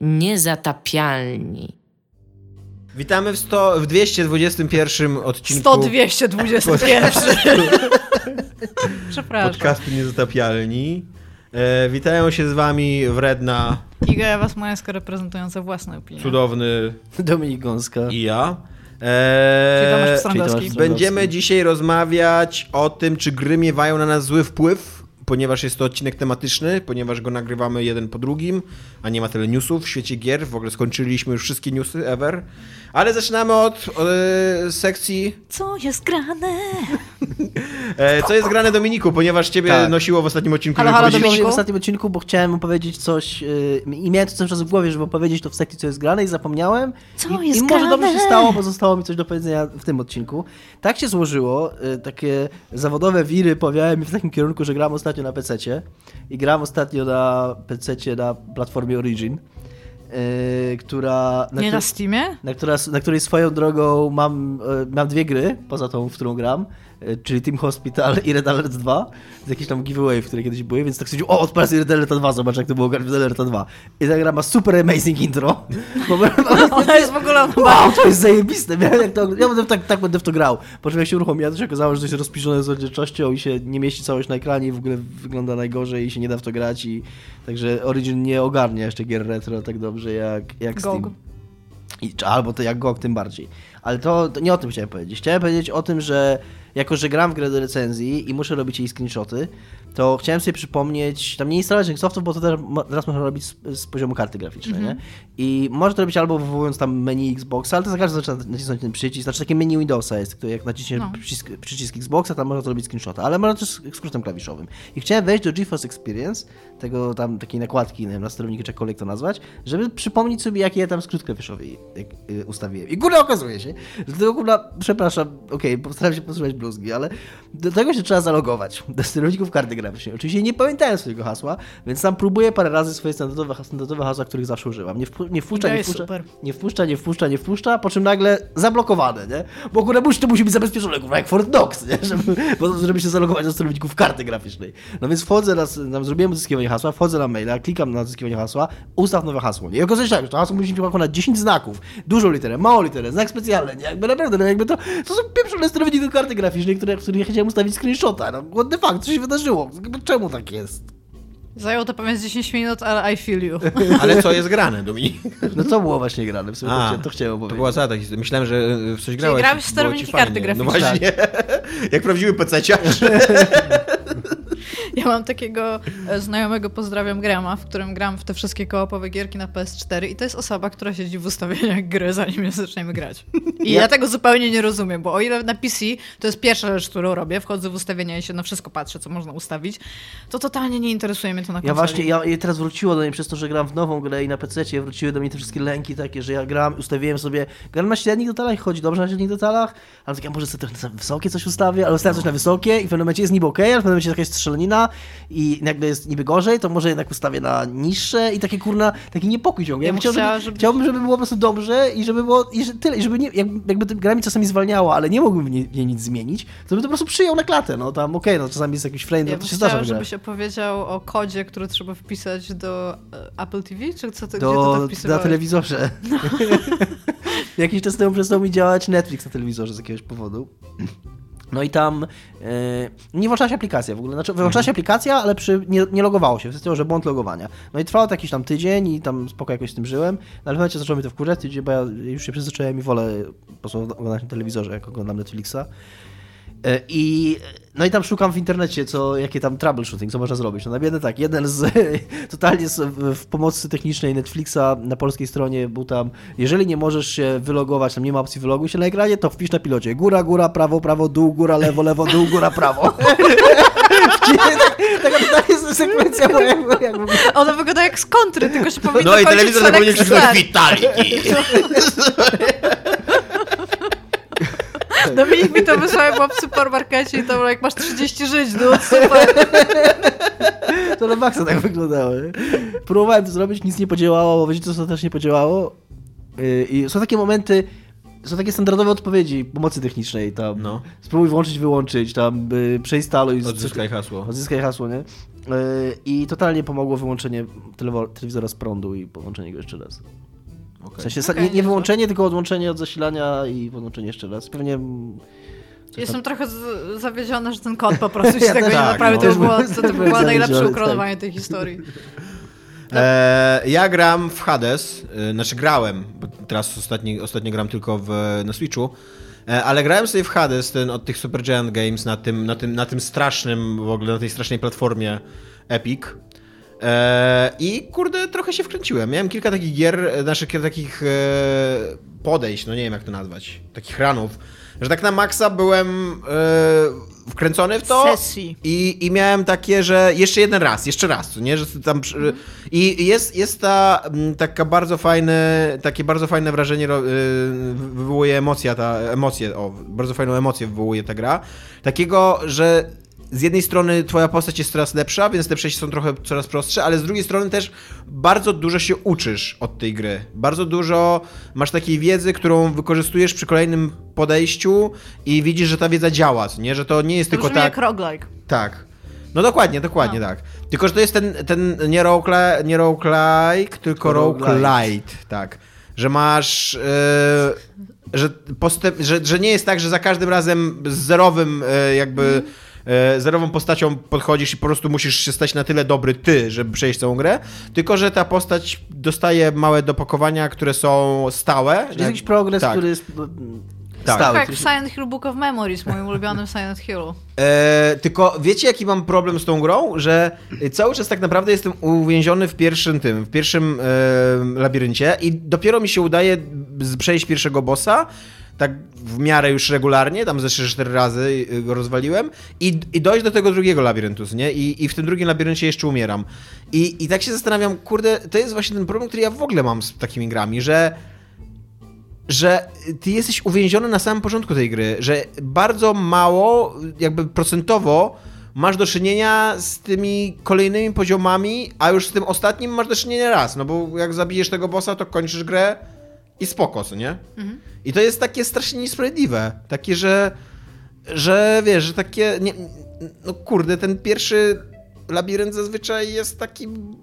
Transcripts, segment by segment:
Niezatapialni. Witamy w, 100, w 221 odcinku 100 221. Przepraszam. podcastu Niezatapialni. E, witają się z wami Wredna, Iga Ewa Smoleńska reprezentująca własną opinię. cudowny Dominik Gąska. i ja. E, Tomasz Czyli. Tomasz będziemy dzisiaj rozmawiać o tym, czy gry miewają na nas zły wpływ, ponieważ jest to odcinek tematyczny, ponieważ go nagrywamy jeden po drugim, a nie ma tyle newsów w świecie gier. W ogóle skończyliśmy już wszystkie newsy ever. Ale zaczynamy od e, sekcji Co jest grane? E, co jest grane Dominiku, ponieważ ciebie Tak. nosiło w ostatnim odcinku. Halo, halo, Dominiku. w ostatnim odcinku, bo chciałem opowiedzieć coś yy, i miałem to cały czas w głowie, żeby opowiedzieć to w sekcji, co jest grane i zapomniałem. Co I, jest I może dobrze się grane? stało, bo zostało mi coś do powiedzenia w tym odcinku. Tak się złożyło, yy, takie zawodowe wiry powiały mi w takim kierunku, że gram ostatnio na PC-cie i gram ostatnio na PC-cie na platformie Origin, yy, która... Nie któ- na Steamie? na, która, na której swoją drogą mam, e, mam dwie gry, poza tą, w którą gram, czyli Team Hospital i Red Alert 2, z jakiś tam giveaway, w której kiedyś były, więc tak stwierdził, o, odpalę Red Alert 2, zobacz jak to było Red Alert 2. I ta gra ma super amazing intro. Bo, Ona jest w ogóle Wow, to jest zajebiste. Miałem jak to, ja będę tak, tak będę w to grał. Po czym jak się uruchomiła, to się okazało, że to jest rozpiszone z oddzielczością i się nie mieści całość na ekranie i w ogóle wygląda najgorzej i się nie da w to grać. I, także Origin nie ogarnia jeszcze gier retro tak dobrze jak, jak GOG. Steam. I, albo to jak GOG tym bardziej. Ale to, to nie o tym chciałem powiedzieć. Chciałem powiedzieć o tym, że jako, że gram w grę do recenzji i muszę robić jej screenshoty, to chciałem sobie przypomnieć, tam nie instalować tych softów, bo to teraz, mo- teraz można robić z, z poziomu karty graficznej, nie? I można to robić albo wywołując tam menu Xboxa, ale to za każdym razem trzeba nacisnąć ten przycisk, znaczy takie menu Windowsa jest, które jak naciśniesz No. przycisk, przycisk Xboxa, tam można to robić screenshota, ale można też skrótem klawiszowym. I chciałem wejść do GeForce Experience, tego tam takiej nakładki, nie wiem, na sterowniku, czy jakkolwiek to nazwać, żeby przypomnieć sobie, jaki ja tam skrót klawiszowy y, ustawiłem. I górę okazuje się, że tego kurwa, przepraszam, okej, postaram się posłuchać bluzgi, ale do tego się trzeba zalogować, do sterowników karty graficznej. Oczywiście nie pamiętałem swojego hasła, więc tam próbuję parę razy swoje standardowe, standardowe hasła, których zawsze używam. Nie, wpu, nie wpuszcza, To nie wpuszcza, nie wpuszcza, nie wpuszcza, nie wpuszcza, po czym nagle zablokowane, nie? Bo akurat musi, to musi być zabezpieczone, kurwa, jak Fort Knox, nie? Żeby, bo, żeby się zalogować do sterowników karty graficznej. No więc wchodzę raz, tam zrobiłem odzyskiwanie hasła, wchodzę na maila, klikam na odzyskiwanie hasła, ustaw nowe hasło, nie? Okazuje się tak, że to hasło musi mieć ponad 10 znaków, dużą literę, małą literę, znak specjalny, nie? Jakby naprawdę, no jakby to, to są pieprzone sterowniki karty graficznej, które, w których ja chciałem ustawić screenshota, no what the fuck, co się wydarzyło? Czemu tak jest? Zajęło to pewnie z 10 minut, ale I feel you. Ale co jest grane, Dominik? No to było właśnie grane, w sumie to, A, chciałem- to chciałem To opowiedzieć. była historia. Myślałem, że w coś grałeś. grałeś w sterowniki karty fajnie. No właśnie. Jak prawdziwy pececiarz. Ja mam takiego e, znajomego, pozdrawiam Grama, w którym gram w te wszystkie kołopowe gierki na PS4 i to jest osoba, która siedzi w ustawieniach gry, zanim je zaczniemy grać. I ja... Ja- tego zupełnie nie rozumiem, bo o ile na PC to jest pierwsza rzecz, którą robię, wchodzę w ustawienia i się na wszystko patrzę, co można ustawić, to totalnie nie interesuje mnie to na konsoli. Ja właśnie, ja, teraz wróciło do mnie przez to, że gram w nową grę i na PC wróciły do mnie te wszystkie lęki takie, że ja gram, ustawiłem sobie, gram na średnich detalach i chodzi dobrze na średnich detalach, ale tak ja może sobie na wysokie coś ustawię, ale ustawiam coś na wysokie i w pewnym momencie jest niby okej, ale w pewnym momencie jakaś strzelanina i nagle jest niby gorzej, to może jednak ustawię na niższe i takie kurna, taki niepokój ciągle. Ja Ja bym bym chciał, chciała, żeby, Chciałbym, żeby było po prostu dobrze i żeby było, i że tyle, i żeby nie, jak, jakby ta gra mi czasami zwalniała, ale nie mógłbym w niej, w niej nic zmienić, to bym to po prostu przyjął na klatę, no tam okej, no czasami jest jakiś frame, Ja to się zdarza grach. żebyś opowiedział o kodzie, który trzeba wpisać do e, Apple TV, czy co ty, gdzie ty to do, na telewizorze. Jakiś czas temu przestał mi działać Netflix na telewizorze z jakiegoś powodu. No i tam e, nie włączała się aplikacja w ogóle. Znaczy, wyłączała się aplikacja, ale przy, nie, nie logowało się. Wystarczyło, że błąd logowania. No i trwało to jakiś tam tydzień i tam spoko jakoś z tym żyłem. No ale w momencie zaczęło mi to wkurzać, bo ja już się przyzwyczaiłem i wolę po prostu oglądać na telewizorze, jak oglądam Netflixa. E, I, no i tam szukam w internecie, co, jakie tam troubleshooting, co można zrobić. No nabiedny tak, jeden z, totalnie z, w, pomocy technicznej Netflixa na polskiej stronie był tam, jeżeli nie możesz się wylogować, tam nie ma opcji wyloguj się na ekranie, to wpisz na pilocie góra, góra, prawo, prawo, dół, góra, lewo, lewo, dół, góra, prawo. Tak- Taka totalnie sekwencja, bo jakby, jakby Ona wygląda jak z kontry, tylko się powinno No i telewizor na krzyknąć start. Vitality. Dominik mi to wysłał, była w supermarkecie i było jak masz 30 żyć, no super. To na maksa tak wyglądało. nie? Próbowałem to zrobić, nic nie podziałało, bo wiecie co też nie podziałało? Yy, I są takie momenty, są takie standardowe odpowiedzi pomocy technicznej, tam No. spróbuj włączyć, wyłączyć, tam y, przeinstaluj, Odzyskaj hasło. odzyskaj hasło, nie? I totalnie pomogło wyłączenie telewizora z prądu i połączenie go jeszcze raz. W sensie Okej, nie, nie wyłączenie, tylko odłączenie od zasilania i podłączenie jeszcze raz. Pewnie Jestem trochę z- zawiedziona, że ten kod po prostu się Ja tego nie tak, naprawił. no. To, już było, Też to, to było najlepsze ukoronowanie tej historii. E, ja gram w Hades, e, znaczy grałem, bo teraz ostatnio, ostatnio gram tylko w, na Switchu, e, ale grałem sobie w Hades, ten od tych Super Giant Games na tym, na tym, na tym strasznym, w ogóle na tej strasznej platformie Epic. E, I kurde, trochę się wkręciłem. Miałem kilka takich gier, e, znaczy kilka takich e, podejść, no nie wiem jak to nazwać, takich ranów, że tak na maksa byłem wkręcony w to. Sesji. I, I miałem takie, że jeszcze jeden raz, jeszcze raz, nie? Że tam przy... I jest, jest ta taka bardzo fajne, takie bardzo fajne wrażenie wywołuje emocja, ta emocje, o, bardzo fajną emocję wywołuje ta gra. Takiego, że z jednej strony twoja postać jest coraz lepsza, więc te przejścia są trochę coraz prostsze, ale z drugiej strony też bardzo dużo się uczysz od tej gry. Bardzo dużo masz takiej wiedzy, którą wykorzystujesz przy kolejnym podejściu i widzisz, że ta wiedza działa, nie? Że to nie jest To tylko tak... jak roguelike. Tak. No dokładnie, dokładnie No. tak. Tylko, że to jest ten, ten nie, roguelike, nie roguelike, tylko Roguelite. tak. Że masz, e, że, postęp, że, że nie jest tak, że za każdym razem z zerowym e, jakby e, zerową postacią podchodzisz i po prostu musisz się stać na tyle dobry ty, żeby przejść całą grę, tylko, że ta postać dostaje małe dopakowania, które są stałe. jest jakiś progres, tak. który jest Tak. stały. Tak Silent Hill Book of Memories, moim ulubionym Silent Hillu. E, tylko wiecie, jaki mam problem z tą grą? Że cały czas tak naprawdę jestem uwięziony w pierwszym tym, w pierwszym e, labiryncie i dopiero mi się udaje przejść pierwszego bossa. Tak w miarę już regularnie, tam ze 3-4 razy y, go rozwaliłem i, i dojść do tego drugiego labiryntu, nie? I, I w tym drugim labiryncie jeszcze umieram. I, I tak się zastanawiam, kurde, to jest właśnie ten problem, który ja w ogóle mam z takimi grami, że że ty jesteś uwięziony na samym początku tej gry, że bardzo mało, jakby procentowo masz do czynienia z tymi kolejnymi poziomami, a już z tym ostatnim masz do czynienia raz, no bo jak zabijesz tego bossa, to kończysz grę i spoko, co nie? I to jest takie strasznie niesprawiedliwe, takie, że że wiesz, że takie, nie, no kurde, ten pierwszy labirynt zazwyczaj jest takim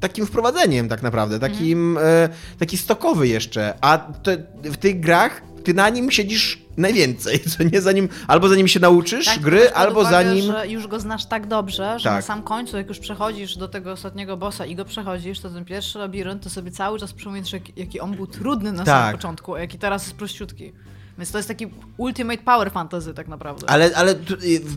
takim wprowadzeniem tak naprawdę, takim e, taki stokowy jeszcze, a to, w tych grach ty na nim siedzisz najwięcej, co nie zanim, albo zanim się nauczysz Tak, gry, albo uwagę, zanim... że już go znasz tak dobrze, że Tak. na sam końcu, jak już przechodzisz do tego ostatniego bossa i go przechodzisz, to ten pierwszy labirynt, to sobie cały czas przypominasz, jak, jaki on był trudny na Tak. samym początku, a jaki teraz jest prościutki. Więc to jest taki ultimate power fantasy tak naprawdę. Ale, ale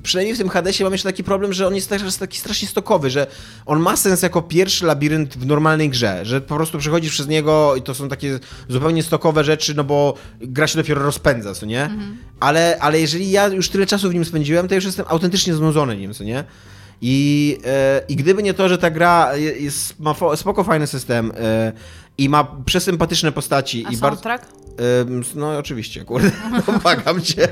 przynajmniej w tym Hadesie mam jeszcze taki problem, że on jest też taki strasznie stokowy, że on ma sens jako pierwszy labirynt w normalnej grze, że po prostu przechodzisz przez niego i to są takie zupełnie stokowe rzeczy, no bo gra się dopiero rozpędza, co nie? Ale, ale jeżeli ja już tyle czasu w nim spędziłem, to już jestem autentycznie znudzony nim, co nie? I, e, I gdyby nie to, że ta gra je- jest, ma fo, spoko fajny system e, i ma przesympatyczne postaci a i bardzo... soundtrack? Ym, No oczywiście, kurde, pomagam cię.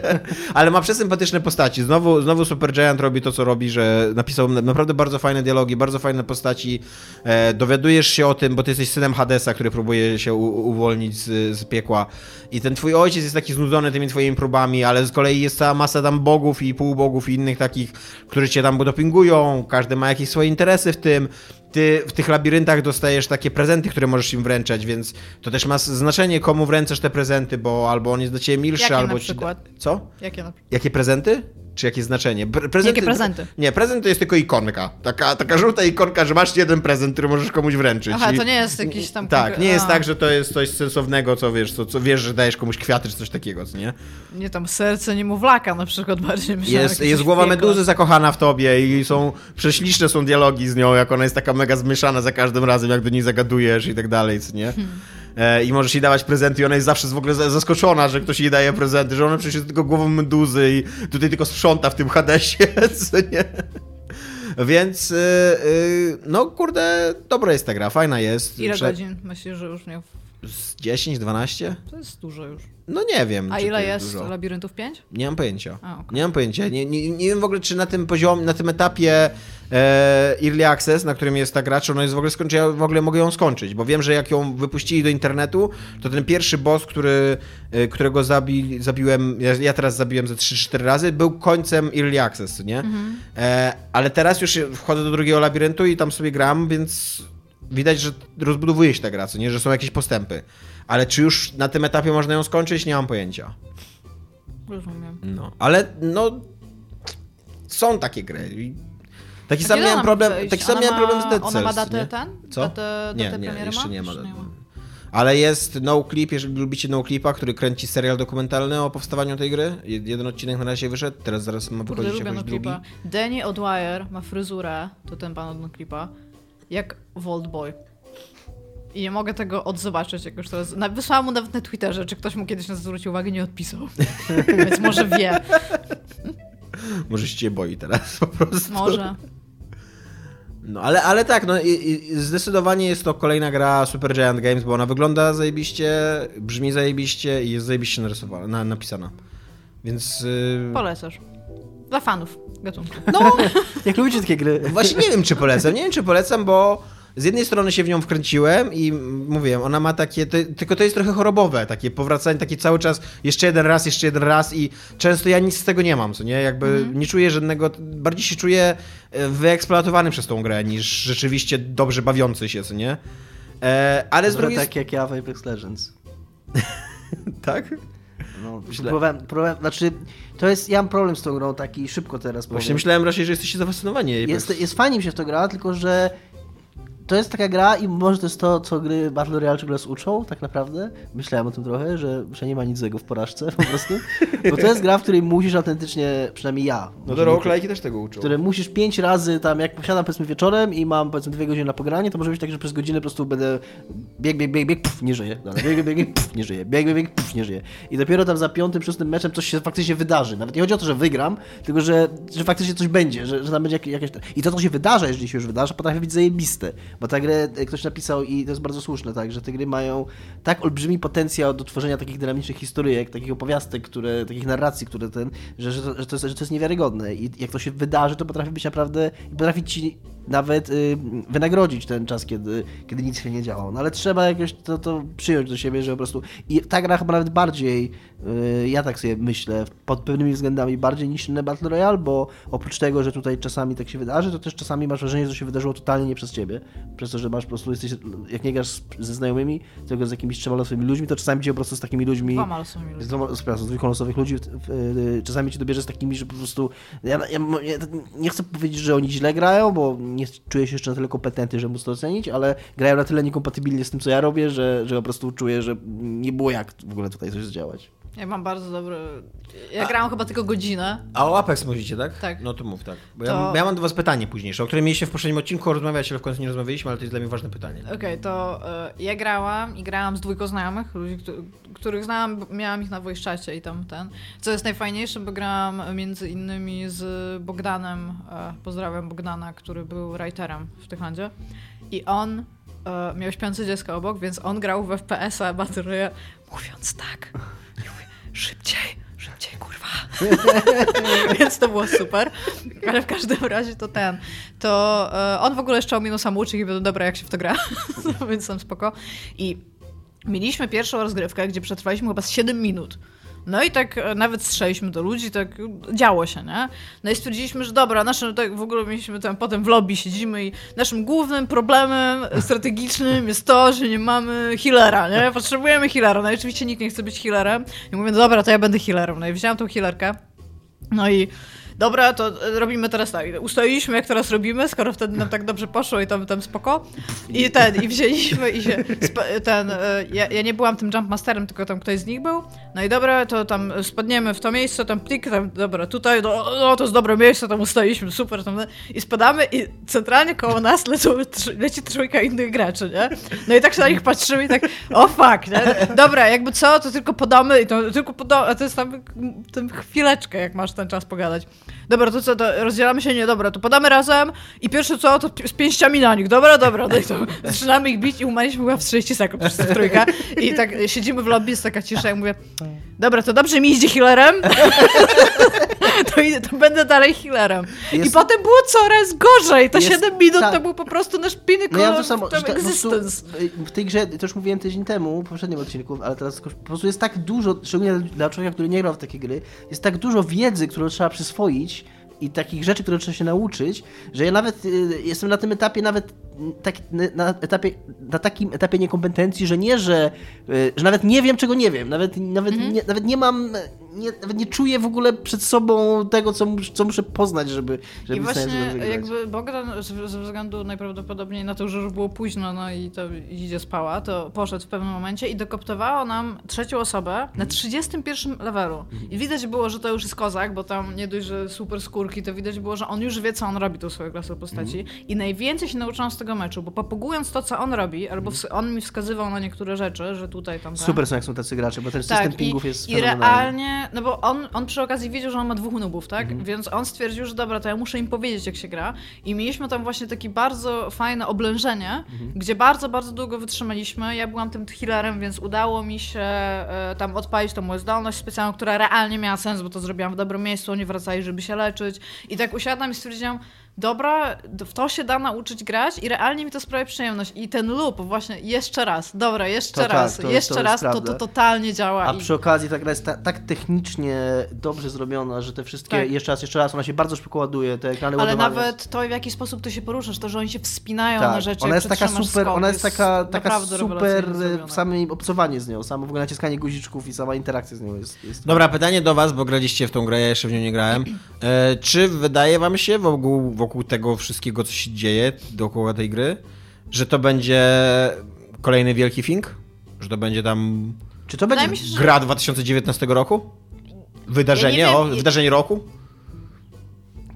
Ale ma przesympatyczne postaci. Znowu, znowu Supergiant robi to, co robi, że napisał na- naprawdę bardzo fajne dialogi, bardzo fajne postaci. E, dowiadujesz się o tym, bo ty jesteś synem Hadesa, który próbuje się u, uwolnić z, z piekła. I ten twój ojciec jest taki znudzony tymi twoimi próbami, ale z kolei jest cała masa tam bogów i półbogów i innych takich, którzy cię tam dopingują. Każdy ma jakieś swoje interesy w tym ty w tych labiryntach dostajesz takie prezenty, które możesz im wręczać, więc to też ma znaczenie, komu wręczasz te prezenty, bo albo on jest dla ciebie milszy, Jakie na albo ci... przykład? Co? Jakie na... Jakie prezenty? Czy jakie znaczenie? Jakie prezenty? Nie, prezent to jest tylko ikonka. Taka, taka żółta ikonka, że masz jeden prezent, który możesz komuś wręczyć. Aha, I- to nie jest jakiś tam... Tak, nie jest a, tak, że to jest coś sensownego, co wiesz, co, co wiesz, że dajesz komuś kwiaty czy coś takiego, co nie? Nie tam serce niemowlaka na przykład bardziej myślałem, Jest, jest głowa piekło. meduzy zakochana w tobie i są prześliczne są dialogi z nią, jak ona jest taka mega zmieszana za każdym razem, jak do niej zagadujesz i tak dalej, co nie? E, I możesz jej dawać prezenty i ona jest zawsze w ogóle za- zaskoczona, że ktoś jej daje prezenty, że ona przecież jest tylko głową meduzy i tutaj tylko sprząta w tym Hadesie, co nie? Więc, y, y, no kurde, dobra jest ta gra, fajna jest. Ile Prze- godzin myślisz, że już miał Z 10, 12? To jest dużo już. No nie wiem. A ile to jest dużo. labiryntów? Pięć? Nie mam pojęcia. A, okej. Nie mam pojęcia. Nie, nie, nie wiem w ogóle, czy na tym poziomie, na tym etapie e, Early Access, na którym jest ta gra, czy ona jest w ogóle skończy, ja w ogóle mogę ją skończyć, bo wiem, że jak ją wypuścili do internetu, to ten pierwszy boss, który, e, którego zabi, zabiłem, ja, ja teraz zabiłem ze 3-4 razy, był końcem Early Access, nie? E, ale teraz już wchodzę do drugiego labiryntu i tam sobie gram, więc widać, że rozbudowuje się ta gra, co nie? Że są jakieś postępy. Ale czy już na tym etapie można ją skończyć? Nie mam pojęcia. Rozumiem. No, ale no są takie gry. Taki A sam miałem ona problem, wyjść? taki sam Ona miałem ma- problem z Dead Ona Cells, ma datę nie? ten? Co? Datę, nie, datę nie, jeszcze nie ma. Jeszcze nie ma. Ale jest No Clip, jeżeli lubicie No Clipa, który kręci serial dokumentalny o powstawaniu tej gry. Jed- Jeden odcinek na razie wyszedł, teraz zaraz ma Kurde, wychodzić jakoś no drugi. Danny O'Dwyer ma fryzurę, to ten pan od no klipa, jak Vault Boy. I nie mogę tego odzobaczyć, jak już teraz... Wysłałam mu nawet na Twitterze, czy ktoś mu kiedyś na to zwrócił uwagę, nie odpisał. Więc może wie. Może się cię boi teraz po prostu. Może. No, ale, ale tak, no i, i zdecydowanie jest to kolejna gra Super Giant Games, bo ona wygląda zajebiście, brzmi zajebiście i jest zajebiście narysowana, na, napisana. Więc... Yy... Polecasz. Dla fanów gatunku. No, Jak lubicie takie gry? Właśnie nie wiem, czy polecam. Nie wiem, czy polecam, bo z jednej strony się w nią wkręciłem i mówiłem, ona ma takie, to, tylko to jest trochę chorobowe, takie powracanie, takie cały czas jeszcze jeden raz, jeszcze jeden raz i często ja nic z tego nie mam, co nie? Jakby nie czuję żadnego, bardziej się czuję e, wyeksploatowany przez tą grę niż rzeczywiście dobrze bawiący się, co nie? E, ale z Trochę drugiej tak jak ja w Apex Legends. Tak? No, Źle. próbowałem, próbowałem, znaczy, to jest, ja mam problem z tą grą taki szybko teraz Właśnie powiem. myślałem raczej, że jesteście zafascynowani. Jest, jest fajnie mi się w to gra, tylko że to jest taka gra i może to jest to, co gry Battle Royale ciągle nas uczą, tak naprawdę. Myślałem o tym trochę, że, że nie ma nic złego w porażce po prostu. Bo to jest gra, w której musisz autentycznie, przynajmniej ja. No to roguelike'i też tego uczą. które musisz pięć razy tam, jak posiadam powiedzmy wieczorem i mam powiedzmy dwie godziny na pogranie, to może być tak, że przez godzinę po prostu będę bieg, bieg, bieg, bieg, puf, nie żyję. Dobra, Bieg, bieg, bieg, puf, nie żyję. Bieg, bieg, bieg, puf, nie żyję. I dopiero tam za piątym, szóstym meczem coś się faktycznie wydarzy. Nawet nie chodzi o to, że wygram, tylko że, że faktycznie coś będzie, że, że tam będzie jak- jakieś... I to, co się wydarza, jeżeli się już wydarza, potrafi być zajebiste. Bo ta grę e, ktoś napisał i to jest bardzo słuszne, tak, że te gry mają tak olbrzymi potencjał do tworzenia takich dynamicznych historyjek, takich opowiastek, które, takich narracji, które ten, że, że, że, to jest, że to jest niewiarygodne. I jak to się wydarzy, to potrafi być naprawdę, potrafi ci nawet y, wynagrodzić ten czas, kiedy, kiedy nic się nie działo. No ale trzeba jakoś to, to przyjąć do siebie, że po prostu. I ta gra chyba nawet bardziej, y, ja tak sobie myślę, pod pewnymi względami bardziej niż inne Battle Royale, bo oprócz tego, że tutaj czasami tak się wydarzy, to też czasami masz wrażenie, że to się wydarzyło totalnie nie przez ciebie. Przez to, że masz po prostu, jesteś, jak nie grasz z- ze znajomymi, tylko z jakimiś trzema losowymi ludźmi, to czasami cię po prostu z takimi ludźmi. Dwoma losowymi Z ludźmi. dwoma, przepraszam, z dwójką losowych ludzi y, czasami ci dobierze z takimi, że po prostu. Ja, ja, ja nie chcę powiedzieć, że oni źle grają, bo nie czuję się jeszcze na tyle kompetentny, żeby móc to ocenić, ale grają na tyle niekompatybilnie z tym, co ja robię, że, że po prostu czuję, że nie było jak w ogóle tutaj coś zdziałać. Ja mam bardzo dobry... Ja grałam chyba tylko godzinę. A o Apex mówicie, tak? Tak. No to mów, tak. Bo To- ja, ja mam do was pytanie późniejsze, o którym mieliśmy w poprzednim odcinku rozmawiać, ale w końcu nie rozmawialiśmy, ale to jest dla mnie ważne pytanie. Okej, to e, ja grałam i grałam z dwójką znajomych, ludzi, któ- których znałam, miałam ich na voice i tam ten. Co jest najfajniejsze, bo grałam między innymi z Bogdanem, e, pozdrawiam Bogdana, który był writerem w Techlandzie i on e, miał śpiące dziecko obok, więc on grał w FPS-a Battle mówiąc tak, i mówię, szybciej, szybciej, kurwa. Więc to było super. Ale w każdym razie to ten. To e, on w ogóle jeszcze ominął samouczek i był dobra, jak się w to gra. No, Więc tam spoko. I mieliśmy pierwszą rozgrywkę, gdzie przetrwaliśmy chyba z 7 minut. No i tak e, nawet strzeliśmy do ludzi, tak działo się, nie? No i stwierdziliśmy, że dobra, naszym, tak w ogóle mieliśmy tam potem w lobby siedzimy i naszym głównym problemem strategicznym jest to, że nie mamy healera, nie? Potrzebujemy healera. No i oczywiście nikt nie chce być healerem. I mówię, no dobra, to ja będę healerem. No i wziąłem tą healerkę. No i dobra, to e, robimy teraz tak. Ustaliliśmy, jak teraz robimy, skoro wtedy nam tak dobrze poszło i tam, tam spoko. I ten, i wzięliśmy i się, ten, e, ja, ja nie byłam tym jumpmasterem, tylko tam ktoś z nich był. No i dobra, to tam spadniemy w to miejsce, tam plik, tam, dobra, tutaj, no, no to jest dobre miejsce, tam ustaliliśmy, super, tam, i spadamy i centralnie koło nas lecą, leci trójka innych graczy, nie? No i tak się na nich patrzymy i tak, o fuck, nie? Dobra, jakby co, to tylko podamy i to tylko podamy, a to jest tam, tam chwileczkę, jak masz ten czas pogadać. Dobra, to co, to rozdzielamy się? Nie, dobra, to podamy razem i pierwsze co, to z pięściami na nich. Dobra, dobra, no i to zaczynamy ich bić i umarliśmy chyba w 30 sekund przez trójkę. I tak siedzimy w lobby, jest taka cisza i mówię, dobra, to dobrze mi idzie healerem, to, to będę dalej healerem. I Jest- potem było coraz gorzej. Te Jest- 7 minut tak. to był po prostu nasz pinnacle No ja to samo, że ta, existence. w tej grze, to już mówiłem tydzień temu, w poprzednim odcinku, ale teraz po prostu jest tak dużo, szczególnie dla człowieka, który nie grał w takie gry, jest tak dużo wiedzy, którą trzeba przyswoić i takich rzeczy, które trzeba się nauczyć, że ja nawet y, jestem na tym etapie nawet tak, na, etapie, na takim etapie niekompetencji, że nie, że, y, że nawet nie wiem, czego nie wiem, nawet, nawet, Mhm. nie, nawet nie mam, nie, nawet nie czuję w ogóle przed sobą tego, co, co muszę poznać, żeby, żeby I właśnie jakby Bogdan ze względu najprawdopodobniej na to, że już było późno, no i to idzie spała, to poszedł w pewnym momencie i dokoptowało nam trzecią osobę na 31 levelu. I widać było, że to już jest kozak, bo tam nie dość, że super skórki, to widać było, że on już wie, co on robi tą swoją klasę postaci. I najwięcej się nauczyłam z tego meczu, bo popugując to, co on robi, albo on mi wskazywał na niektóre rzeczy, że tutaj, tam. Super są jak są tacy gracze, bo ten system Tak, pingów i, jest i realnie, no bo on, on przy okazji wiedział, że on ma dwóch nubów, tak? Mhm. Więc on stwierdził, że dobra, to ja muszę im powiedzieć, jak się gra. I mieliśmy tam właśnie takie bardzo fajne oblężenie, Mhm. gdzie bardzo, bardzo długo wytrzymaliśmy. Ja byłam tym healerem, więc udało mi się e, tam odpalić tą moją zdolność specjalną, która realnie miała sens, bo to zrobiłam w dobrym miejscu, oni wracali, żeby się leczyć. I tak usiadłam i stwierdziłam, dobra, w to się da nauczyć grać i realnie mi to sprawia przyjemność. I ten loop właśnie jeszcze raz, dobra, jeszcze To tak, raz, to- to jeszcze jest raz, to, to totalnie działa. A i... przy okazji ta gra jest ta, tak technicznie dobrze zrobiona, że te wszystkie, Tak. jeszcze raz, jeszcze raz, ona się bardzo szybko ładuje, te ekrany Ale nawet to, w jaki sposób ty się poruszasz, to, że oni się wspinają tak, na rzeczy, ona jest taka super, skok, ona jest taka, taka naprawdę super e, w samym obcowanie z nią, samo w ogóle naciskanie guziczków i sama interakcja z nią jest... jest... Dobra, pytanie do was, bo graliście w tą grę, ja jeszcze w nią nie grałem. E, czy wydaje wam się wokół, wokół tego wszystkiego, co się dzieje dookoła tej gry, że to będzie kolejny wielki thing? Że to będzie tam Czy to Wydaje będzie... się, że gra 2019 roku? Wydarzenie, Ja o, wiem, i- wydarzenie roku?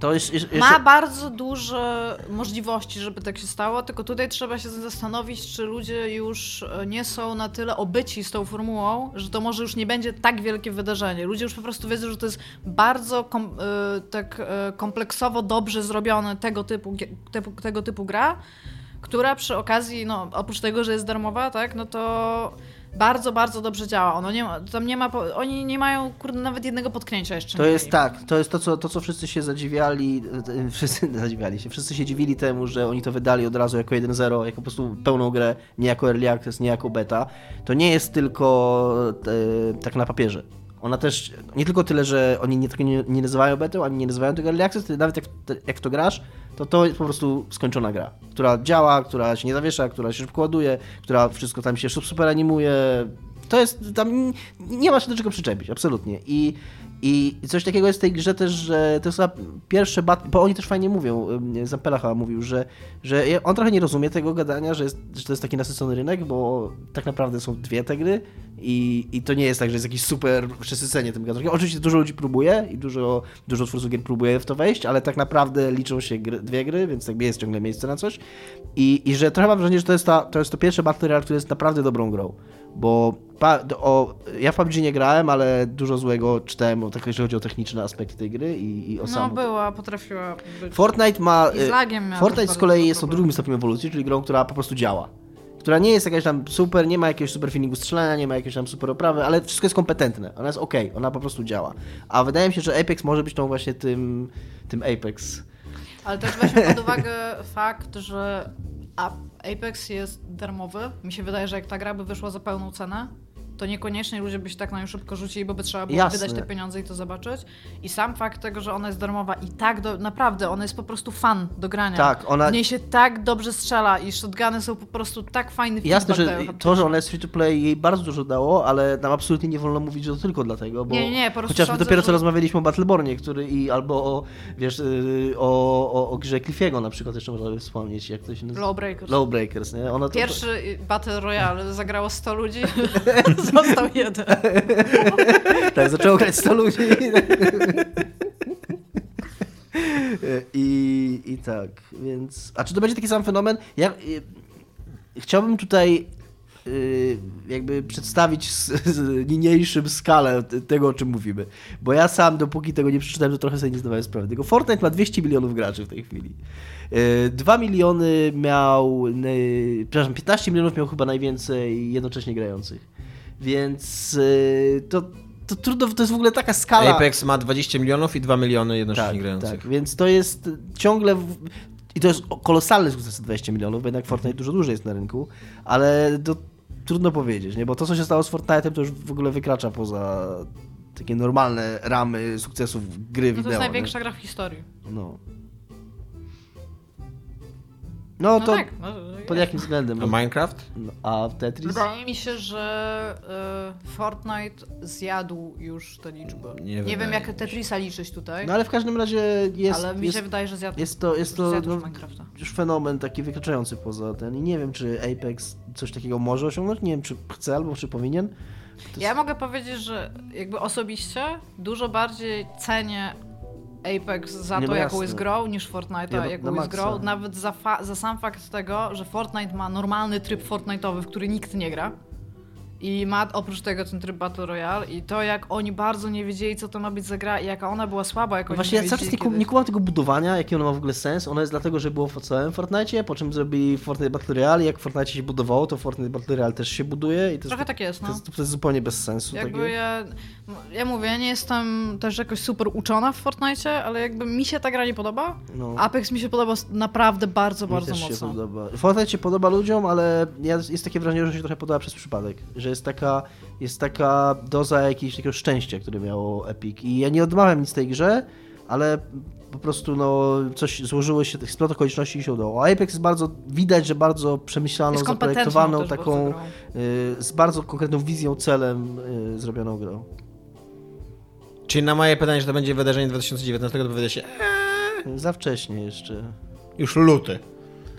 To jest, jest, jeszcze... ma bardzo duże możliwości, żeby tak się stało, tylko tutaj trzeba się zastanowić, czy ludzie już e, nie są na tyle obyci z tą formułą, że to może już nie będzie tak wielkie wydarzenie. Ludzie już po prostu wiedzą, że to jest bardzo kom, e, tak e, kompleksowo dobrze zrobione tego typu, typu, tego typu gra, która przy okazji, no oprócz tego, że jest darmowa, tak, no to bardzo, bardzo dobrze działa. Ono nie ma, tam nie ma, oni nie mają kurde, nawet jednego potknięcia jeszcze. To jest tak, to jest to co, to, co wszyscy się zadziwiali, e, wszyscy zadziwiali się, wszyscy się dziwili temu, że oni to wydali od razu jako 1.0, jako po prostu pełną grę, nie jako early access, nie jako beta. To nie jest tylko e, tak na papierze. Ona też, nie tylko tyle, że oni nie, nie, nie nazywają betą, ani nie nazywają tego early access, nawet jak, jak to grasz, to to jest po prostu skończona gra, która działa, która się nie zawiesza, która się szybko ładuje, która wszystko tam się super animuje. To jest, tam nie ma się do czego przyczepić, absolutnie. I, i coś takiego jest w tej grze też, że to jest pierwsze bat, bo oni też fajnie mówią, ym, Zampela chyba mówił, że, że on trochę nie rozumie tego gadania, że, jest, że to jest taki nasycony rynek, bo tak naprawdę są dwie te gry i, i to nie jest tak, że jest jakiś super przesycenie tym gatunkiem. Oczywiście dużo ludzi próbuje i dużo, dużo twórców gier próbuje w to wejść, ale tak naprawdę liczą się gry, dwie gry, więc jakby jest ciągle miejsce na coś. I, i że trochę mam wrażenie, że to jest, ta, to jest to pierwsze Battle Royale, które jest naprawdę dobrą grą. Bo pa, o, ja w PUBG nie grałem, ale dużo złego czytałem, o, tak, jeżeli chodzi o techniczne aspekty tej gry i, i o No sam. była, potrafiła być. Fortnite ma. I z lagiem miała Fortnite z kolei jest o drugim stopniu ewolucji, czyli grą, która po prostu działa. Która nie jest jakaś tam super, nie ma jakiegoś super feelingu strzelania, nie ma jakiejś tam super oprawy, ale wszystko jest kompetentne. Ona jest ok, ona po prostu działa. A wydaje mi się, że Apex może być tą właśnie tym, tym Apex. Ale też weźmy pod uwagę fakt, że Apex jest darmowy. Mi się wydaje, że jak ta gra by wyszła za pełną cenę, to niekoniecznie ludzie by się tak na nią szybko rzucili, bo by trzeba było Jasne. wydać te pieniądze i to zobaczyć. I sam fakt tego, że ona jest darmowa i tak, do, naprawdę, ona jest po prostu fan do grania. Tak, ona- W niej się tak dobrze strzela i shotguny są po prostu tak fajny Jasne, że to, że ona jest free to play jej bardzo dużo dało, ale nam absolutnie nie wolno mówić, że to tylko dlatego, bo Nie, nie, po prostu chociażby sądzę, dopiero co że- rozmawialiśmy o Battlebornie, który i albo o, wiesz, yy, o, o, o grze Cliffiego na przykład jeszcze można by wspomnieć, jak to się nazywa? Lawbreakers. Lowbreakers, nie? Ona to, Pierwszy y, Battle Royale zagrało 100 ludzi, został jeden. Tak, zaczęło grać 100 ludzi. I, I tak, więc... A czy to będzie taki sam fenomen? Ja y, chciałbym tutaj y, jakby przedstawić z, z niniejszym skalę tego, o czym mówimy. Bo ja sam, dopóki tego nie przeczytałem, to trochę sobie nie zdawałem sprawy. Tylko Fortnite ma 200 milionów graczy w tej chwili. Y, 2 miliony miał, y, przepraszam, 15 milionów miał chyba najwięcej jednocześnie grających. Więc y, to, to trudno, to jest w ogóle taka skala. Apex ma 20 milionów i 2 miliony jednocześnie Tak, grających. tak, więc to jest ciągle. W... I to jest kolosalny sukces 20 milionów, bo jednak Fortnite dużo dłużej jest na rynku, ale to trudno powiedzieć, nie? bo to, co się stało z Fortnite'em, to już w ogóle wykracza poza takie normalne ramy sukcesów gry No to wideo. jest nie? największa gra w historii. No. No, No to tak. No, pod jakim względem? A Minecraft? No, A Tetris? Wydaje mi się, że y, Fortnite zjadł już tę liczbę. Nie Nie, wiem, jak. Tetrisa liczyć tutaj, No ale w każdym razie jest, ale mi jest, się wydaje, że zjadł, jest to, jest to zjadł no, już Minecrafta. już fenomen taki wykraczający poza ten i nie wiem, czy Apex coś takiego może osiągnąć, nie wiem, czy chce albo czy powinien. To Ja jest- mogę powiedzieć, że jakby osobiście dużo bardziej cenię Apex za Nie, to, no jaką jest grą, niż Fortnite'a, Ja, no, jaką jest grą. Nawet za, fa- za sam fakt tego, że Fortnite ma normalny tryb Fortnite'owy, w który nikt nie gra. I ma oprócz tego ten tryb Battle Royale i to jak oni bardzo nie wiedzieli, co to ma być za gra i jaka ona była słaba, jak No oni Właśnie nie ja cały czas nie, nie kumam tego budowania, jaki ono ma w ogóle sens. Ono jest dlatego, że było w całym Fortnite, po czym zrobili Fortnite Battle Royale i jak w Fortnite się budowało, to Fortnite Battle Royale też się buduje i to Trochę jest, tak jest, to, no. jest, to jest zupełnie bez sensu. Jakby takie. ja, ja mówię, ja nie jestem też jakoś super uczona w Fortnite, ale jakby mi się ta gra nie podoba. No. Apex mi się podoba naprawdę bardzo, Mi bardzo też się mocno. podoba. Fortnite się podoba ludziom, ale jest takie wrażenie, że się trochę podoba przez przypadek. Że jest taka, jest taka doza jakiegoś takiego szczęścia, które miało Epic. I ja nie odmawiam nic tej grze, ale po prostu no, coś złożyło się, tych splot okoliczności i się udało. A Apex jest bardzo, widać, że bardzo przemyślaną, zaprojektowaną, taką bardzo y, z bardzo konkretną wizją, celem y, zrobioną grą. Czyli na moje pytanie, że to będzie wydarzenie 2019, to powiedział się "Eee, Za wcześnie jeszcze. już luty.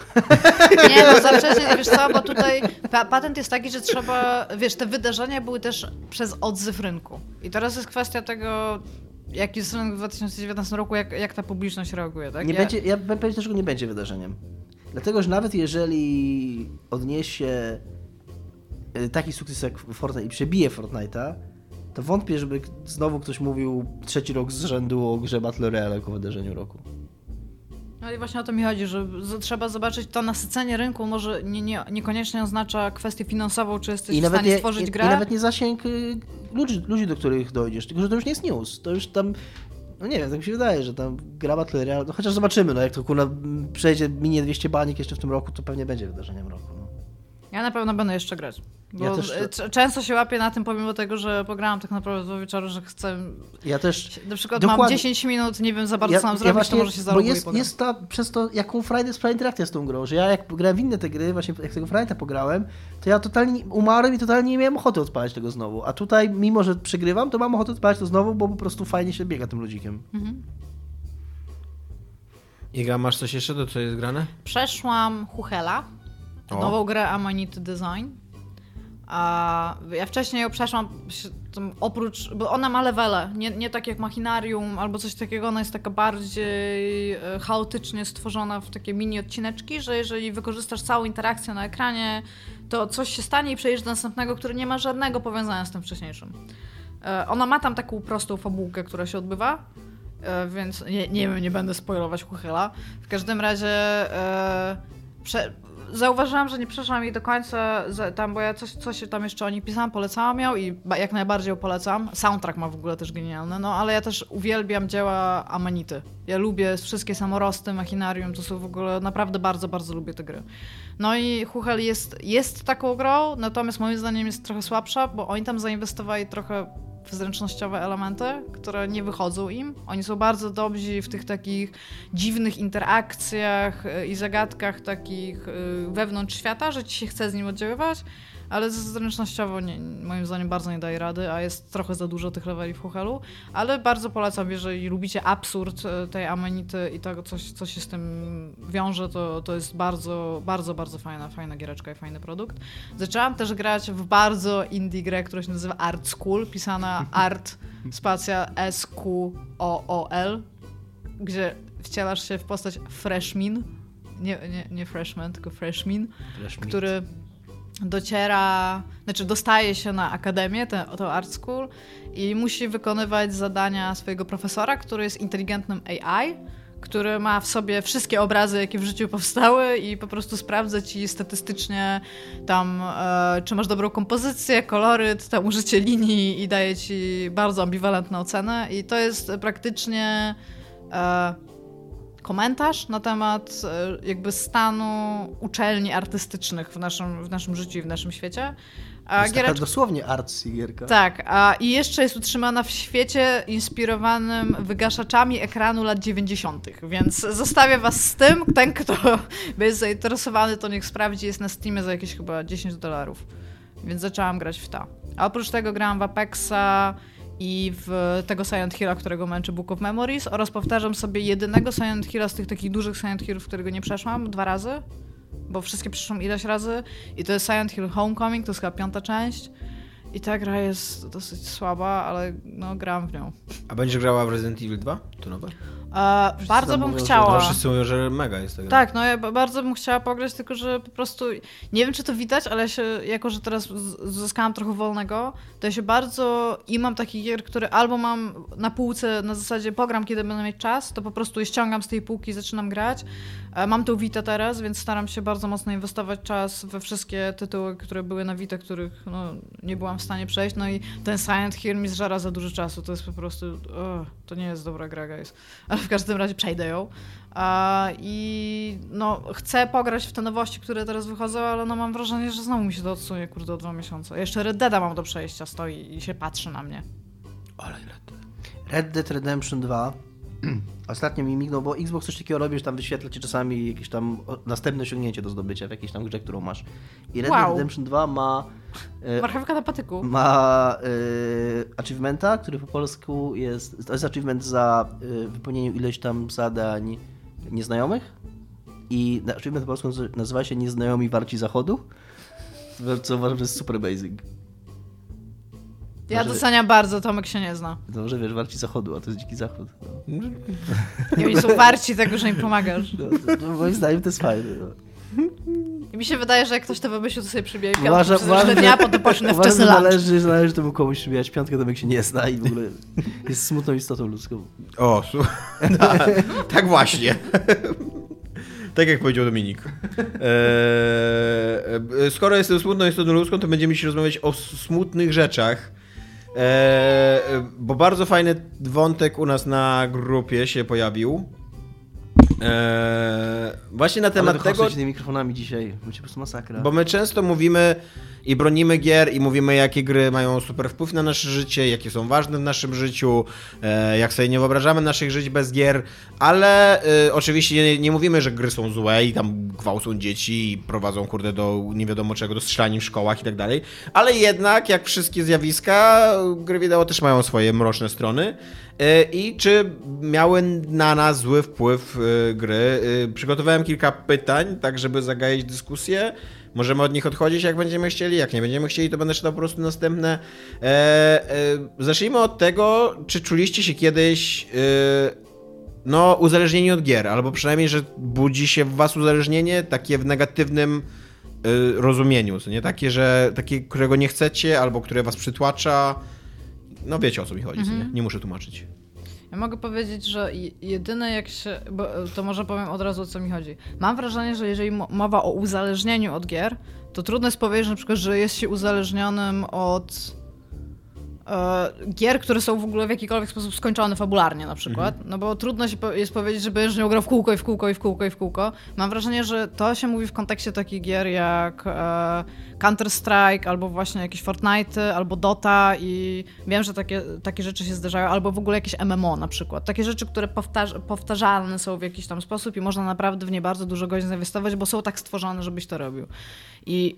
Nie, no za wcześnie, wiesz co, bo tutaj pa patent jest taki, że trzeba, wiesz, te wydarzenia były też przez odzyw rynku. I teraz jest kwestia tego, jaki jest rynek w 2019 roku, jak, jak ta publiczność reaguje, tak? Nie ja, będzie, ja bym powiedział, że nie będzie wydarzeniem. Dlatego, że nawet jeżeli odniesie y, taki sukces jak Fortnite i przebije Fortnite'a, to wątpię, żeby znowu ktoś mówił trzeci rok z rzędu o grze Battle Royale jako wydarzeniu roku. No i właśnie o to mi chodzi, że trzeba zobaczyć, to nasycenie rynku może nie, nie, niekoniecznie oznacza kwestię finansową, czy jesteś w stanie nie, stworzyć i, grę. I nawet nie zasięg y, ludzi, ludzi, do których dojdziesz, tylko że to już nie jest news. To już tam, no nie wiem, tak mi się wydaje, że tam gra Battle Royale, no chociaż zobaczymy, no jak to kurna przejdzie, minie 200 banik jeszcze w tym roku, to pewnie będzie wydarzeniem roku. No. Ja na pewno będę jeszcze grać. Bo Ja też- e, c- często się łapię na tym, pomimo tego, że pograłam tak naprawdę dwa wieczory, że chcę. Ja też Na przykład mam Dokładnie. 10 minut, nie wiem za bardzo co mam zrobić, właśnie- to może się Bo zarobić. jest, jest ta, przez to, jaką frajdę sprawia interakcja z tą grą, że ja jak grałem w inne te gry, właśnie jak tego Friday pograłem, to ja totalnie umarłem i totalnie nie miałem ochoty odpalać tego znowu. A tutaj, mimo że przegrywam, to mam ochotę odpalać to znowu, bo po prostu fajnie się biega tym ludzikiem. Mhm. Iga, masz coś jeszcze do co jest grane? Przeszłam Huchela, Nową grę Amanity Design. A ja wcześniej ją przeszłam oprócz, bo ona ma levele, nie, nie tak jak Machinarium albo coś takiego, ona jest taka bardziej e, chaotycznie stworzona w takie mini odcineczki, że jeżeli wykorzystasz całą interakcję na ekranie, to coś się stanie i przejdziesz do następnego, który nie ma żadnego powiązania z tym wcześniejszym. E, Ona ma tam taką prostą fabułkę, która się odbywa, e, więc nie, nie wiem, nie będę spoilować Huchyla. W każdym razie prze, zauważyłam, że nie przeszłam jej do końca tam, bo ja coś, coś tam jeszcze o niej pisałam, polecałam ją i jak najbardziej ją polecam. Soundtrack ma w ogóle też genialny, no ale ja też uwielbiam dzieła Amanity. Ja lubię wszystkie samorosty, machinarium, to są w ogóle, naprawdę bardzo, bardzo lubię te gry. No i Huchel jest, jest taką grą, natomiast moim zdaniem jest trochę słabsza, bo oni tam zainwestowali trochę zręcznościowe elementy, które nie wychodzą im. Oni są bardzo dobrzy w tych takich dziwnych interakcjach y, i zagadkach takich y, wewnątrz świata, że ci się chce z nim oddziaływać, ale zręcznościowo nie, moim zdaniem bardzo nie daje rady, a jest trochę za dużo tych leveli w Huchelu, ale bardzo polecam, jeżeli lubicie absurd y, tej amenity i tego, coś, co się z tym wiąże, to, to jest bardzo, bardzo, bardzo fajna, fajna giereczka i fajny produkt. Zaczęłam też grać w bardzo indie grę, która się nazywa Art School, pisana art spacja S-Q-O-O-L, gdzie wcielasz się w postać Freshmin, nie, nie, nie Freshman, tylko Freshmin, który dociera, znaczy dostaje się na akademię, tę Art School i musi wykonywać zadania swojego profesora, który jest inteligentnym AI, który ma w sobie wszystkie obrazy, jakie w życiu powstały i po prostu sprawdza ci statystycznie tam, e, czy masz dobrą kompozycję, koloryt, tam użycie linii i daje ci bardzo ambiwalentną ocenę. I to jest praktycznie e, komentarz na temat e, jakby stanu uczelni artystycznych w naszym, w naszym życiu i w naszym świecie. A jest giereczka... dosłownie artsy gierka. Tak, a i jeszcze jest utrzymana w świecie inspirowanym wygaszaczami ekranu lat 90., więc zostawię was z tym. Ten, kto jest zainteresowany, to niech sprawdzi, jest na Steamie za jakieś chyba 10 dolarów. Więc zaczęłam grać w to. A oprócz tego grałam w Apexa i w tego Silent Hilla, którego męczy Book of Memories oraz powtarzam sobie jedynego Silent Hilla z tych takich dużych Silent Hillów, którego nie przeszłam dwa razy bo wszystkie przyszłam ileś razy i to jest Silent Hill Homecoming, to jest chyba piąta część. I ta gra jest dosyć słaba, ale no gram w nią. A będziesz grała w Resident Evil 2? To nowe? E, bardzo bym chciała. Że, no, wszyscy mówią, że mega jest tego. Tak, no ja bardzo bym chciała pograć, tylko że po prostu nie wiem, czy to widać, ale się, jako że teraz zyskałam trochę wolnego, to ja się bardzo i mam taki gier, który albo mam na półce na zasadzie pogram, kiedy będę mieć czas, to po prostu je ściągam z tej półki i zaczynam grać. E, mam tą Vita teraz, więc staram się bardzo mocno inwestować czas we wszystkie tytuły, które były na Vita, których no, nie byłam w stanie przejść. No i ten Silent Hill mi zżera za dużo czasu. To jest po prostu. To nie jest dobra gra, guys. Ale w każdym razie przejdę ją. I no, chcę pograć w te nowości, które teraz wychodzą, ale no mam wrażenie, że znowu mi się to odsunie, kurde, o dwa miesiące. Jeszcze Red Dead mam do przejścia, stoi i się patrzy na mnie. Ale Red Dead. Red Dead Redemption 2 Ostatnio mi mignął, bo Xbox coś takiego robi, że tam wyświetla ci czasami jakieś tam następne osiągnięcie do zdobycia w jakiejś tam grze, którą masz. I Red wow. Dead Redemption 2 ma... E, Marchewka na patyku. Ma e, achievementa, który po polsku jest... To jest achievement za e, wypełnienie ileś tam zadań nieznajomych. I achievement po polsku nazywa się Nieznajomi Warci Zachodu. Co uważam, że jest super basic. Ja doceniam bardzo, Tomek się nie zna. No, że wiesz, warci zachodu, a to jest dziki zachód. No. I oni są warci tego, że im pomagasz. No, no, moim zdaniem to jest fajne. No. I mi się wydaje, że jak ktoś to wymyślił, to sobie przybije piątkę uważa, uważa, dnia, potem poszły w wczesny należy, że należy temu komuś przybijać piątkę, Tomek się nie zna i w ogóle jest smutną istotą ludzką. O, tak, tak właśnie. Tak jak powiedział Dominik. Eee, skoro jestem smutną istotą ludzką, to będziemy się rozmawiać o smutnych rzeczach. Eee, bo bardzo fajny wątek u nas na grupie się pojawił. Eee, właśnie na temat Ale tego. tymi mikrofonami dzisiaj, będzie po prostu masakra. Bo my często mówimy i bronimy gier i mówimy, jakie gry mają super wpływ na nasze życie, jakie są ważne w naszym życiu, e, jak sobie nie wyobrażamy naszych żyć bez gier, ale e, oczywiście nie, nie, mówimy, że gry są złe i tam gwałcą dzieci i prowadzą, kurde, do nie wiadomo czego, do strzelania w szkołach i tak dalej, ale jednak, jak wszystkie zjawiska, gry wideo też mają swoje mroczne strony. E, I czy miały na nas zły wpływ gry? Przygotowałem kilka pytań, tak żeby zagaić dyskusję. Możemy od nich odchodzić, jak będziemy chcieli. Jak nie będziemy chcieli, to będę czytał po prostu następne. E, e, zacznijmy od tego, czy czuliście się kiedyś e, no, uzależnieni od gier, albo przynajmniej, że budzi się w was uzależnienie takie w negatywnym e, rozumieniu, nie takie, że takie, którego nie chcecie, albo które was przytłacza. No wiecie o co mi chodzi, mhm. nie? nie muszę tłumaczyć. Ja mogę powiedzieć, że jedyne jak się. Bo to może powiem od razu o co mi chodzi. Mam wrażenie, że jeżeli mowa o uzależnieniu od gier, to trudno jest powiedzieć na przykład, że jest się uzależnionym od e, gier, które są w ogóle w jakikolwiek sposób skończone fabularnie na przykład, mhm. no bo trudno się jest powiedzieć, że będziesz nią grał w kółko i w kółko i w kółko i w kółko. Mam wrażenie, że to się mówi w kontekście takich gier jak e, Counter-Strike, albo właśnie jakieś Fortnite, albo Dota i wiem, że takie, takie rzeczy się zdarzają, albo w ogóle jakieś MMO na przykład. Takie rzeczy, które powtarz powtarzalne są w jakiś tam sposób i można naprawdę w nie bardzo dużo godzin zainwestować, bo są tak stworzone, żebyś to robił. I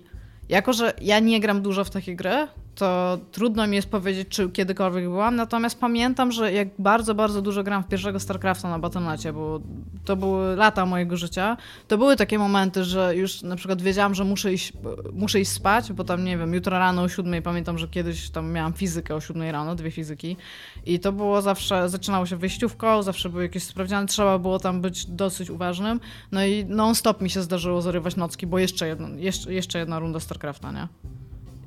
jako, że ja nie gram dużo w takie gry, to trudno mi jest powiedzieć, czy kiedykolwiek byłam, natomiast pamiętam, że jak bardzo, bardzo dużo gram w pierwszego StarCrafta na Battle.necie, bo to były lata mojego życia, to były takie momenty, że już na przykład wiedziałam, że muszę iść, muszę iść spać, bo tam, nie wiem, jutro rano o siódmej, pamiętam, że kiedyś tam miałam fizykę o siódmej rano, dwie fizyki. I to było zawsze, zaczynało się wyjściówką, zawsze były jakieś sprawdziany, trzeba było tam być dosyć uważnym, no i non-stop mi się zdarzyło zarywać nocki, bo jeszcze jedna, jeszcze, jeszcze jedna runda StarCrafta, nie?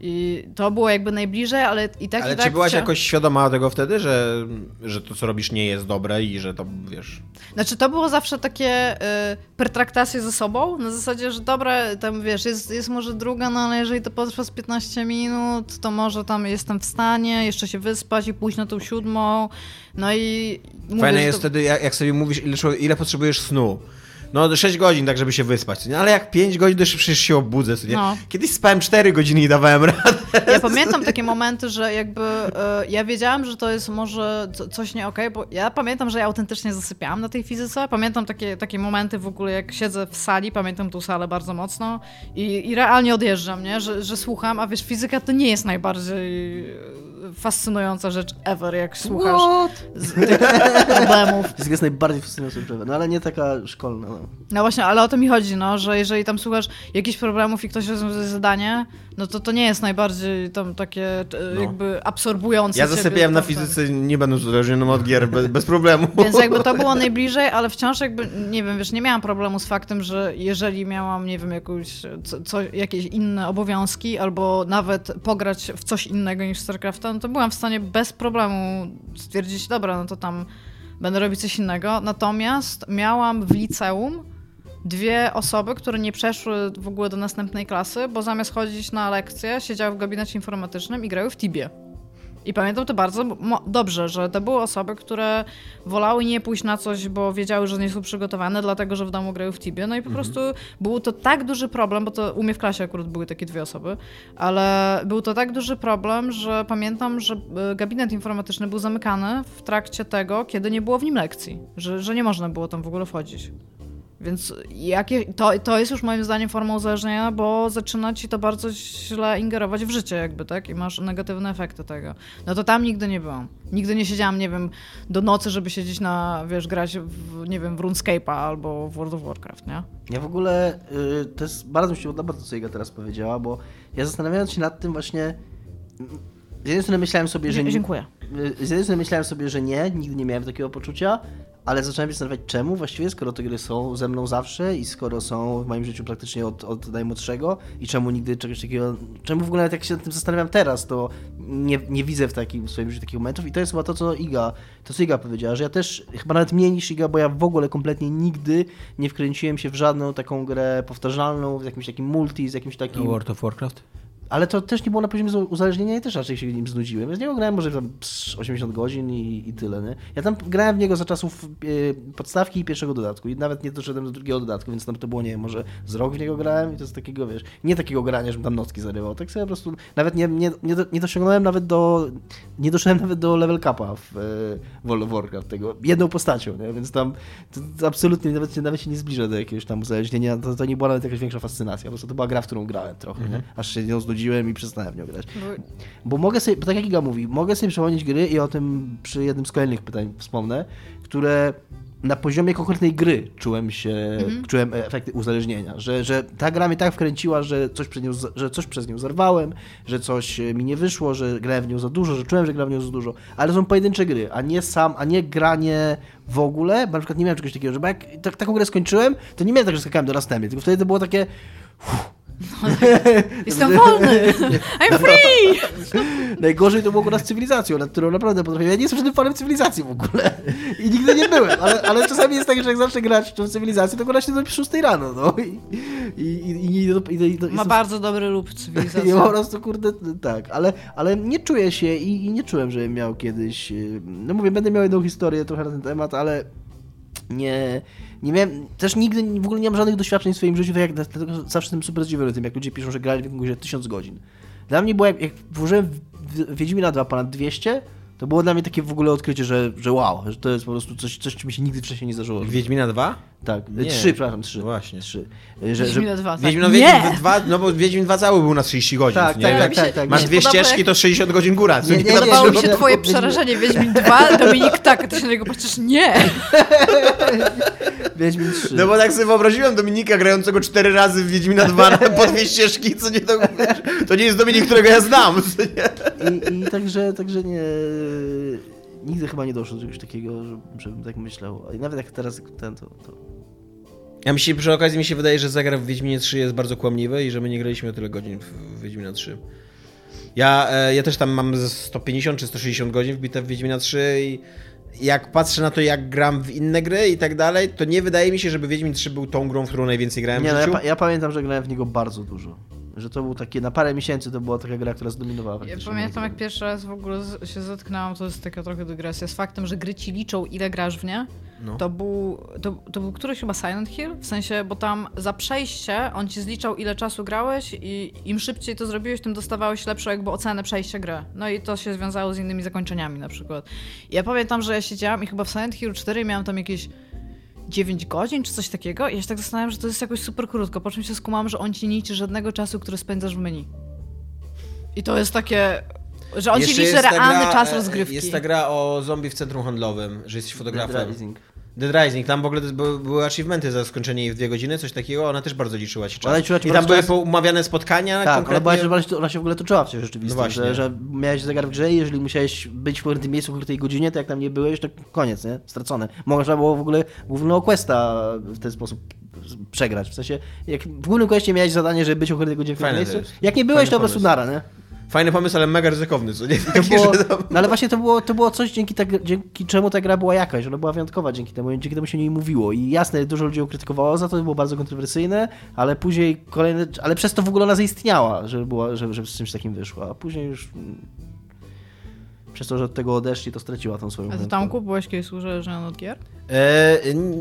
I to było jakby najbliżej, ale i tak Ale i czy tak byłaś chcia- jakoś świadoma tego wtedy, że, że to, co robisz, nie jest dobre i że to, wiesz... Znaczy to było zawsze takie y, pertraktacje ze sobą, na zasadzie, że dobra, tam wiesz, jest, jest może druga, no ale jeżeli to potrwa z 15 minut, to może tam jestem w stanie jeszcze się wyspać i pójść na tą siódmą, no i mówię, Fajne jest to... wtedy, jak, jak sobie mówisz, ile, ile potrzebujesz snu. No 6 godzin, tak żeby się wyspać, nie? ale jak 5 godzin, to przecież się obudzę. Nie? No. Kiedyś spałem 4 godziny i dawałem radę. Ja pamiętam takie momenty, że jakby e, ja wiedziałam, że to jest może co- coś nie okej, bo ja pamiętam, że ja autentycznie zasypiałam na tej fizyce. Pamiętam takie, takie momenty w ogóle, jak siedzę w sali, pamiętam tą salę bardzo mocno i, i realnie odjeżdżam, nie? Że, że słucham, a wiesz, fizyka to nie jest najbardziej e, fascynująca rzecz ever, jak słuchasz z tych problemów. Fizyka jest najbardziej fascynująca rzecz, no ale nie taka szkolna. No. No właśnie, ale o to mi chodzi, no, że jeżeli tam słuchasz jakichś problemów i ktoś rozwiązuje zadanie, no to to nie jest najbardziej tam takie e, No. jakby absorbujące Ja zasypiałem na tam. fizyce, nie będąc uzależnionym od gier, bez, bez problemu. Więc jakby to było najbliżej, ale wciąż jakby, nie wiem, wiesz, nie miałam problemu z faktem, że jeżeli miałam, nie wiem, jakąś, co, co, jakieś inne obowiązki albo nawet pograć w coś innego niż StarCrafta, no to byłam w stanie bez problemu stwierdzić, dobra, no to tam będę robić coś innego. Natomiast miałam w liceum dwie osoby, które nie przeszły w ogóle do następnej klasy, bo zamiast chodzić na lekcje, siedziały w gabinecie informatycznym i grały w Tibie. I pamiętam to bardzo dobrze, że to były osoby, które wolały nie pójść na coś, bo wiedziały, że nie są przygotowane, dlatego że w domu grały w Tibie. No i po prostu był to tak duży problem, bo to u mnie w klasie akurat były takie dwie osoby, ale był to tak duży problem, że pamiętam, że e, gabinet informatyczny był zamykany w trakcie tego, kiedy nie było w nim lekcji, że, że nie można było tam w ogóle wchodzić. Więc jakie, to, to jest już moim zdaniem forma uzależnienia, bo zaczyna ci to bardzo źle ingerować w życie jakby, tak? I masz negatywne efekty tego. No to tam nigdy nie byłam. Nigdy nie siedziałam, nie wiem, do nocy, żeby siedzieć na, wiesz, grać w, nie wiem, w RuneScape'a albo w World of Warcraft, nie? Ja w ogóle, y, to jest bardzo mi się podoba to, co Iga teraz powiedziała, bo ja zastanawiając się nad tym właśnie, z jednej strony myślałem sobie, że... Dziękuję. y, Z jednej strony myślałem sobie, że nie, nigdy nie miałem takiego poczucia, ale zacząłem się zastanawiać czemu właściwie, skoro te gry są ze mną zawsze i skoro są w moim życiu praktycznie od, od najmłodszego i czemu nigdy czegoś takiego, czemu w ogóle nawet jak się nad tym zastanawiam teraz, to nie, nie widzę w, takim, w swoim życiu takich momentów i to jest chyba to, co Iga, to co Iga powiedziała, że ja też chyba nawet mniej niż Iga, bo ja w ogóle kompletnie nigdy nie wkręciłem się w żadną taką grę powtarzalną, z jakimś takim multi, z jakimś takim... World of Warcraft? Ale to też nie było na poziomie z- uzależnienia i też raczej się nim znudziłem. Ja z niego grałem może tam psz, 80 godzin i, i tyle, nie? Ja tam grałem w niego za czasów e, podstawki i pierwszego dodatku i nawet nie doszedłem do drugiego dodatku, więc tam to było, nie wiem, może z rok w niego grałem i to jest takiego, wiesz, nie takiego grania, żebym tam nocki zarywał, tak sobie po prostu, nawet nie, nie, nie, do, nie dosiągnąłem nawet do, nie doszedłem nawet do level capa w e, World of Warcraft, tego, jedną postacią, nie? Więc tam to, to absolutnie nawet, się- nawet się nie zbliża do jakiegoś tam uzależnienia, to, to nie była nawet jakaś większa fascynacja, po prostu to była gra, w którą grałem trochę, nie? Aż się nią znudziłem i przestałem w nią grać. Bo- Bo mogę sobie, bo tak jak Iga mówi, mogę sobie przypomnieć gry i o tym przy jednym z kolejnych pytań wspomnę, które na poziomie konkretnej gry czułem się, czułem efekty uzależnienia, że, że ta gra mnie tak wkręciła, że coś, przez nią, że coś przez nią zerwałem, że coś e, mi nie wyszło, że grałem w nią za dużo, że czułem, że grałem w nią za dużo, ale są pojedyncze gry, a nie sam, a nie granie w ogóle, bo na przykład nie miałem czegoś takiego, że jak tak, taką grę skończyłem, to nie miałem tak, że skakałem do następnej, tylko wtedy to było takie Jestem wolny! I'm free! Najgorzej to było akurat z cywilizacją, nad którą naprawdę potrafię. Ja nie jestem żadnym fanem cywilizacji w ogóle. I nigdy nie byłem, ale, ale czasami jest tak, że jak zacznę grać w cywilizację, to gra się do 6 rano, no. I, i, i, i, i, i, i, Ma bardzo dobry lub cywilizacji. i po prostu, kurde, tak, ale, ale nie czuję się i, i nie czułem, że miał kiedyś, yy, no mówię, będę miał jedną historię trochę na ten temat, ale nie, nie miałem, też nigdy w ogóle nie mam żadnych doświadczeń w swoim życiu, tak jak, dlatego zawsze jestem super zdziwiony tym, jak ludzie piszą, że grali w jakąś grę 1000 godzin. Dla mnie było, jak, jak włożyłem Wiedźmina 2 ponad 200, to było dla mnie takie w ogóle odkrycie, że, że wow, że to jest po prostu coś, coś się nigdy wcześniej nie zdarzyło. Wiedźmina 2? Tak, Nie. trzy, przepraszam, trzy. Właśnie. Trzy. Że, że, 2, tak. Wiedźmin, no, nie! Wiedźmin 2, no bo Wiedźmin 2 cały był na 30 godzin, Tak, nie? tak, tak, tak, tak. Masz dwie ścieżki, jak- to 60 godzin góra. Nie, nie? nie, Tam Podobało mi się- twoje przerażenie Wiedźmin 2, Dominik tak, ty się na niego patrzysz, nie! Wiedźmin 3. No bo tak sobie wyobraziłem Dominika grającego cztery razy w Wiedźmina 2 na- po dwie ścieżki, co nie to, to nie jest Dominik, którego ja znam. co nie? I, I także, także nie... Nigdy chyba nie doszło do czegoś takiego, że- żebym tak myślał. I nawet jak teraz ten, to... to... Ja mi się przy okazji mi się wydaje, że zagra w Wiedźminie 3 jest bardzo kłamliwy i że my nie graliśmy o tyle godzin w, Wiedźmina 3. Ja, e, ja też tam mam ze 150 czy 160 godzin wbite w Wiedźmina 3 i jak patrzę na to, jak gram w inne gry i tak dalej, to nie wydaje mi się, żeby Wiedźmin 3 był tą grą, w którą najwięcej grałem Nie, w no, ja, życiu. pa- ja pamiętam, że grałem w niego bardzo dużo. Że to był takie, na parę miesięcy to była taka gra, która zdominowała Ja pamiętam, jak pierwszy raz w ogóle się zetknęłam, to jest taka trochę dygresja, z faktem, że gry ci liczą, ile grasz w nie. No. To, był, to, to był któryś chyba Silent Hill, w sensie, bo tam za przejście on ci zliczał, ile czasu grałeś i im szybciej to zrobiłeś, tym dostawałeś lepszą jakby ocenę przejścia gry. No i to się wiązało z innymi zakończeniami na przykład. I ja pamiętam, że ja siedziałam i chyba w Silent Hill 4 miałam tam jakieś 9 godzin czy coś takiego i ja się tak zastanawiam, że to jest jakoś super krótko, po czym się skumałam, że on ci nie liczy żadnego czasu, który spędzasz w meni. I to jest takie, że on ci Jeszcze liczy jest ta realny gra, czas e, rozgrywki. Jest ta gra o zombie w centrum handlowym, że jesteś Dead fotografem. Rising. Dead Rising, tam w ogóle były, achievementy za skończenie jej w dwie godziny, coś takiego, ona też bardzo liczyła ci czas. Liczyła I tam były czas- umawiane spotkania Tak, konkretnie. ona, się, ona się w ogóle toczyła w tej rzeczywistości, No że, że miałeś zegar w grze i jeżeli musiałeś być w pewnym miejscu w tej godzinie, to jak tam nie byłeś, to koniec, nie? Stracone. Można było w ogóle głównego questa w ten sposób przegrać. W sensie, jak w głównym questie miałeś zadanie, żeby być o konkretnej godzinie w to miejscu, jak nie byłeś, Fajny to po prostu nara, nie? Fajny pomysł, ale mega ryzykowny, co nie? To Taki, było, tam... no ale właśnie to było, to było coś, dzięki, tak, dzięki czemu ta gra była jakaś. Ona była wyjątkowa dzięki temu, dzięki temu się nie mówiło. I jasne, dużo ludzi ją krytykowało za to, było bardzo kontrowersyjne, ale później kolejne, ale przez to w ogóle ona zaistniała, że, była, że, że z czymś takim wyszła. A później już przez to, że od tego odeszli, to straciła tą swoją A ty tam kupowałeś kiedyś uzależniony od gier? E,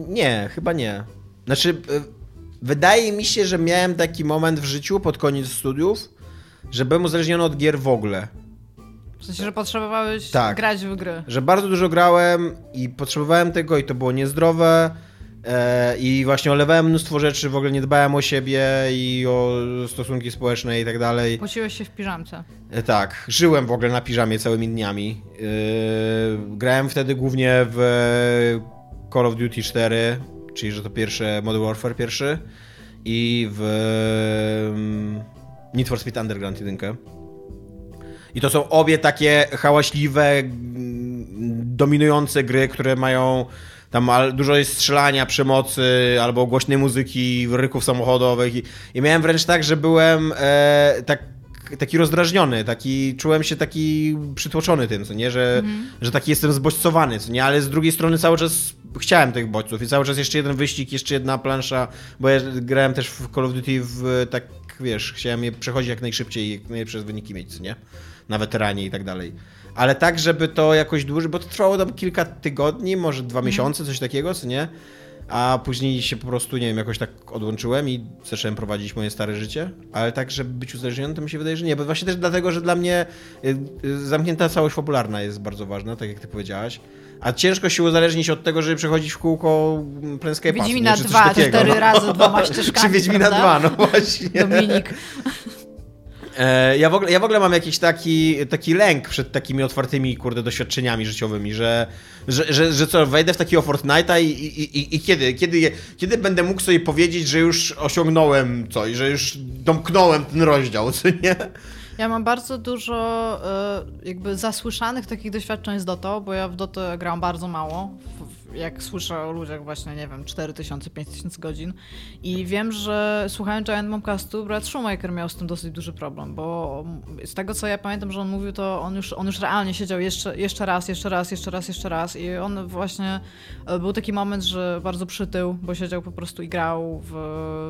nie, chyba nie. Znaczy, e, wydaje mi się, że miałem taki moment w życiu pod koniec studiów, że byłem uzależniony od gier w ogóle. W sensie, że potrzebowałeś Tak. grać w gry. Że bardzo dużo grałem i potrzebowałem tego i to było niezdrowe. E, I właśnie olewałem mnóstwo rzeczy, w ogóle nie dbałem o siebie i o stosunki społeczne i tak dalej. Pociłeś się w piżamce. E, Tak, żyłem w ogóle na piżamie całymi dniami. Yy, grałem wtedy głównie w Call of Duty 4, czyli że to pierwsze Modern Warfare pierwszy i w mm, Need for Speed Underground 1. I to są obie takie hałaśliwe, mm, dominujące gry, które mają tam dużo jest strzelania, przemocy, albo głośnej muzyki, ryków samochodowych. I, i miałem wręcz tak, że byłem e, tak, taki rozdrażniony, taki, czułem się taki przytłoczony tym, co nie, że, że taki jestem zbodźcowany, co nie, ale z drugiej strony cały czas chciałem tych bodźców i cały czas jeszcze jeden wyścig, jeszcze jedna plansza, bo ja grałem też w Call of Duty w tak, wiesz, chciałem je przechodzić jak najszybciej i jak najlepsze wyniki mieć, co nie, na weteranie i tak dalej. Ale tak, żeby to jakoś dłużej, bo to trwało tam kilka tygodni, może dwa miesiące, coś takiego, co nie? A później się po prostu, nie wiem, jakoś tak odłączyłem i zacząłem prowadzić moje stare życie. Ale tak, żeby być uzależnionym, to mi się wydaje, że nie. Bo właśnie też dlatego, że dla mnie y, y, zamknięta całość fabularna jest bardzo ważna, tak jak ty powiedziałaś. A ciężko się uzależnić od tego, żeby przechodzić w kółko Planescape'a. Wiedźmina czy 2, takiego. cztery razy dwoma ścieżkami, Czy Wiedźmina prawda? 2, no właśnie. Dominik. E, Ja w, ogóle, ja w ogóle mam jakiś taki, taki lęk przed takimi otwartymi, kurde, doświadczeniami życiowymi, że, że, że, że co, wejdę w takiego Fortnite'a i, i, i, i kiedy, kiedy, kiedy będę mógł sobie powiedzieć, że już osiągnąłem coś, że już domknąłem ten rozdział, co nie? Ja mam bardzo dużo e, jakby zasłyszanych takich doświadczeń z Dotą, bo ja w Dotę gram bardzo mało. Jak słyszę o ludziach właśnie, nie wiem, 4000, 5000 godzin. I wiem, że słuchając Giant Momcastu, Brad Shoemaker miał z tym dosyć duży problem, bo z tego co ja pamiętam, że on mówił, to on już, on już realnie siedział jeszcze, jeszcze raz, jeszcze raz, jeszcze raz, jeszcze raz. I on właśnie, e, był taki moment, że bardzo przytył, bo siedział po prostu i grał w,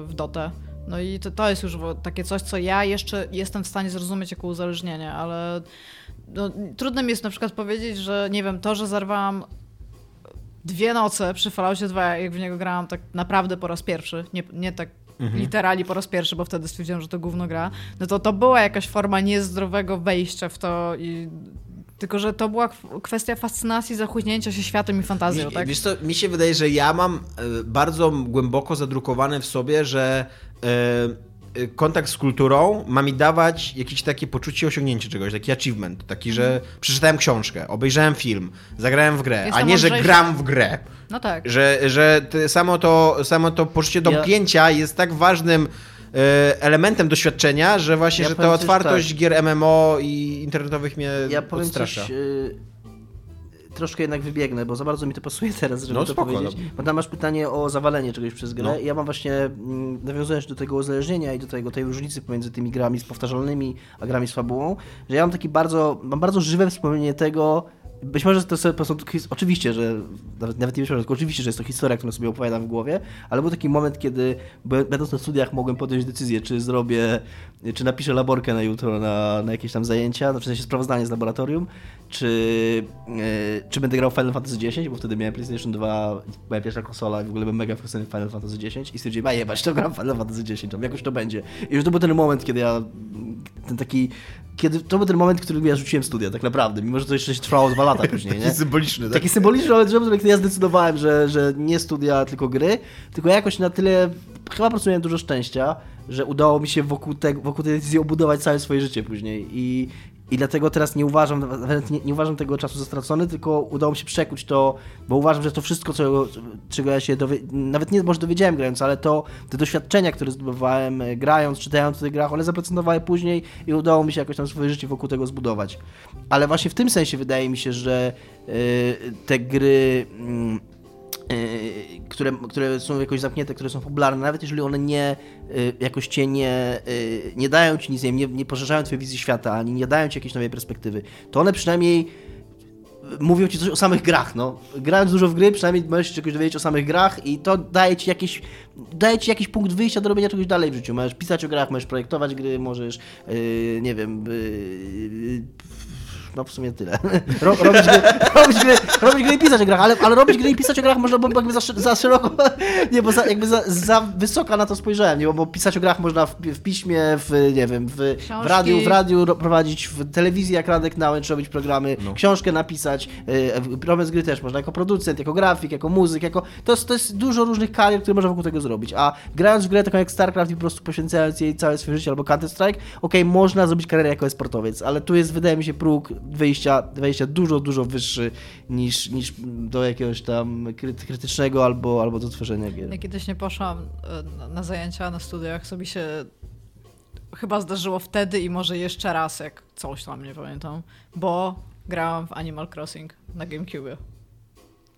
w Dotę. No i to, to jest już takie coś, co ja jeszcze jestem w stanie zrozumieć jako uzależnienie, ale no, trudno mi jest na przykład powiedzieć, że nie wiem, to, że zarwałam dwie noce przy Falloutie 2, jak w niego grałam tak naprawdę po raz pierwszy, nie, nie tak literalnie po raz pierwszy, bo wtedy stwierdziłam, że to gówno gra, no to to była jakaś forma niezdrowego wejścia w to i Tylko, że to była kw- kwestia fascynacji, zachłyśnięcia się światem i fantazją, Mi, tak? Wiesz co, mi się wydaje, że ja mam e, bardzo głęboko zadrukowane w sobie, że kontakt z kulturą ma mi dawać jakieś takie poczucie osiągnięcia czegoś, taki achievement, taki, że przeczytałem książkę, obejrzałem film, zagrałem w grę, a nie, że gram w grę. No tak. Że, że samo, to, samo to poczucie domknięcia jest tak ważnym e, elementem doświadczenia, że właśnie, Ja że ta otwartość tak. gier MMO i internetowych mnie Ja powiem odstrasza. coś, y, troszkę jednak wybiegnę, bo za bardzo mi to pasuje teraz, żeby No, to spoko, powiedzieć. no. Bo tam masz pytanie o zawalenie czegoś przez grę No. ja mam właśnie, mm, nawiązując do tego uzależnienia i do tego, tej różnicy pomiędzy tymi grami z powtarzalnymi, a grami z fabułą, że ja mam taki bardzo, mam bardzo żywe wspomnienie tego, być może to sobie po prostu, oczywiście, że nawet, nawet nie myślę, tylko oczywiście, że jest to historia, którą sobie opowiadam w głowie, ale był taki moment, kiedy będąc na studiach mogłem podjąć decyzję, czy zrobię, czy napiszę laborkę na jutro na, na jakieś tam zajęcia, znaczy w sensie sprawozdanie z laboratorium, czy, e, czy będę grał Final Fantasy X, bo wtedy miałem PlayStation 2, moja pierwsza konsola i w ogóle byłem mega fascynowany Final Fantasy X i stwierdziłem, a jebać, to gram Final Fantasy X, tam jakoś to będzie. I już to był ten moment, kiedy ja, ten taki, kiedy, to był ten moment, w którym ja rzuciłem studia, tak naprawdę, mimo że to jeszcze trwało dwa lata później, nie? Taki symboliczny, tak? Taki symboliczny kiedy ja zdecydowałem, że, że nie studia, tylko gry, tylko jakoś na tyle, chyba po prostu miałem dużo szczęścia, że udało mi się wokół, te, wokół tej decyzji obudować całe swoje życie później i, i dlatego teraz nie uważam, nie, nie uważam tego czasu za stracony, tylko udało mi się przekuć to, bo uważam, że to wszystko, co, czego ja się dowie, nawet nie może dowiedziałem grając, ale to te doświadczenia, które zdobywałem e, grając, czytając o tych grach, one zaprocentowały później i udało mi się jakoś tam swoje życie wokół tego zbudować. Ale właśnie w tym sensie wydaje mi się, że e, te gry e, które, które są jakoś zamknięte, które są popularne, nawet jeżeli one nie e, jakoś cię nie, e, nie dają ci nic, nie, nie poszerzają twojej wizji świata, ani nie dają ci jakiejś nowej perspektywy, to one przynajmniej mówią ci coś o samych grach, no. Grając dużo w gry, przynajmniej możesz się czegoś dowiedzieć o samych grach i to daje ci jakiś, daje ci jakiś punkt wyjścia do robienia czegoś dalej w życiu. Możesz pisać o grach, możesz projektować gry, możesz, yy, nie wiem, yy, no w sumie tyle. Ro, robić, gry, robić, gry, robić gry i pisać o grach, ale, ale robić gry i pisać o grach można, bo jakby za, za szeroko, nie, bo za, jakby za, za wysoka na to spojrzałem, nie, bo, bo pisać o grach można w, w piśmie, w, nie wiem, w, w radiu, w radiu ro- prowadzić, w telewizji jak Radek Nałęcz robić programy, No. książkę napisać, yy, program gry też można, jako producent, jako grafik, jako muzyk, jako... To jest, to jest dużo różnych karier, które można wokół tego zrobić, a grając w grę taką jak StarCraft i po prostu poświęcając jej całe swoje życie albo Counter-Strike, okej, można zrobić karierę jako sportowiec, ale tu jest, wydaje mi się, próg wyjścia, wyjścia dużo, dużo wyższy niż, niż do jakiegoś tam kry- krytycznego albo, albo do tworzenia gier. Ja kiedyś nie poszłam e, na zajęcia na studiach, sobie się chyba zdarzyło wtedy i może jeszcze raz, jak coś tam, nie pamiętam, bo grałam w Animal Crossing na GameCube.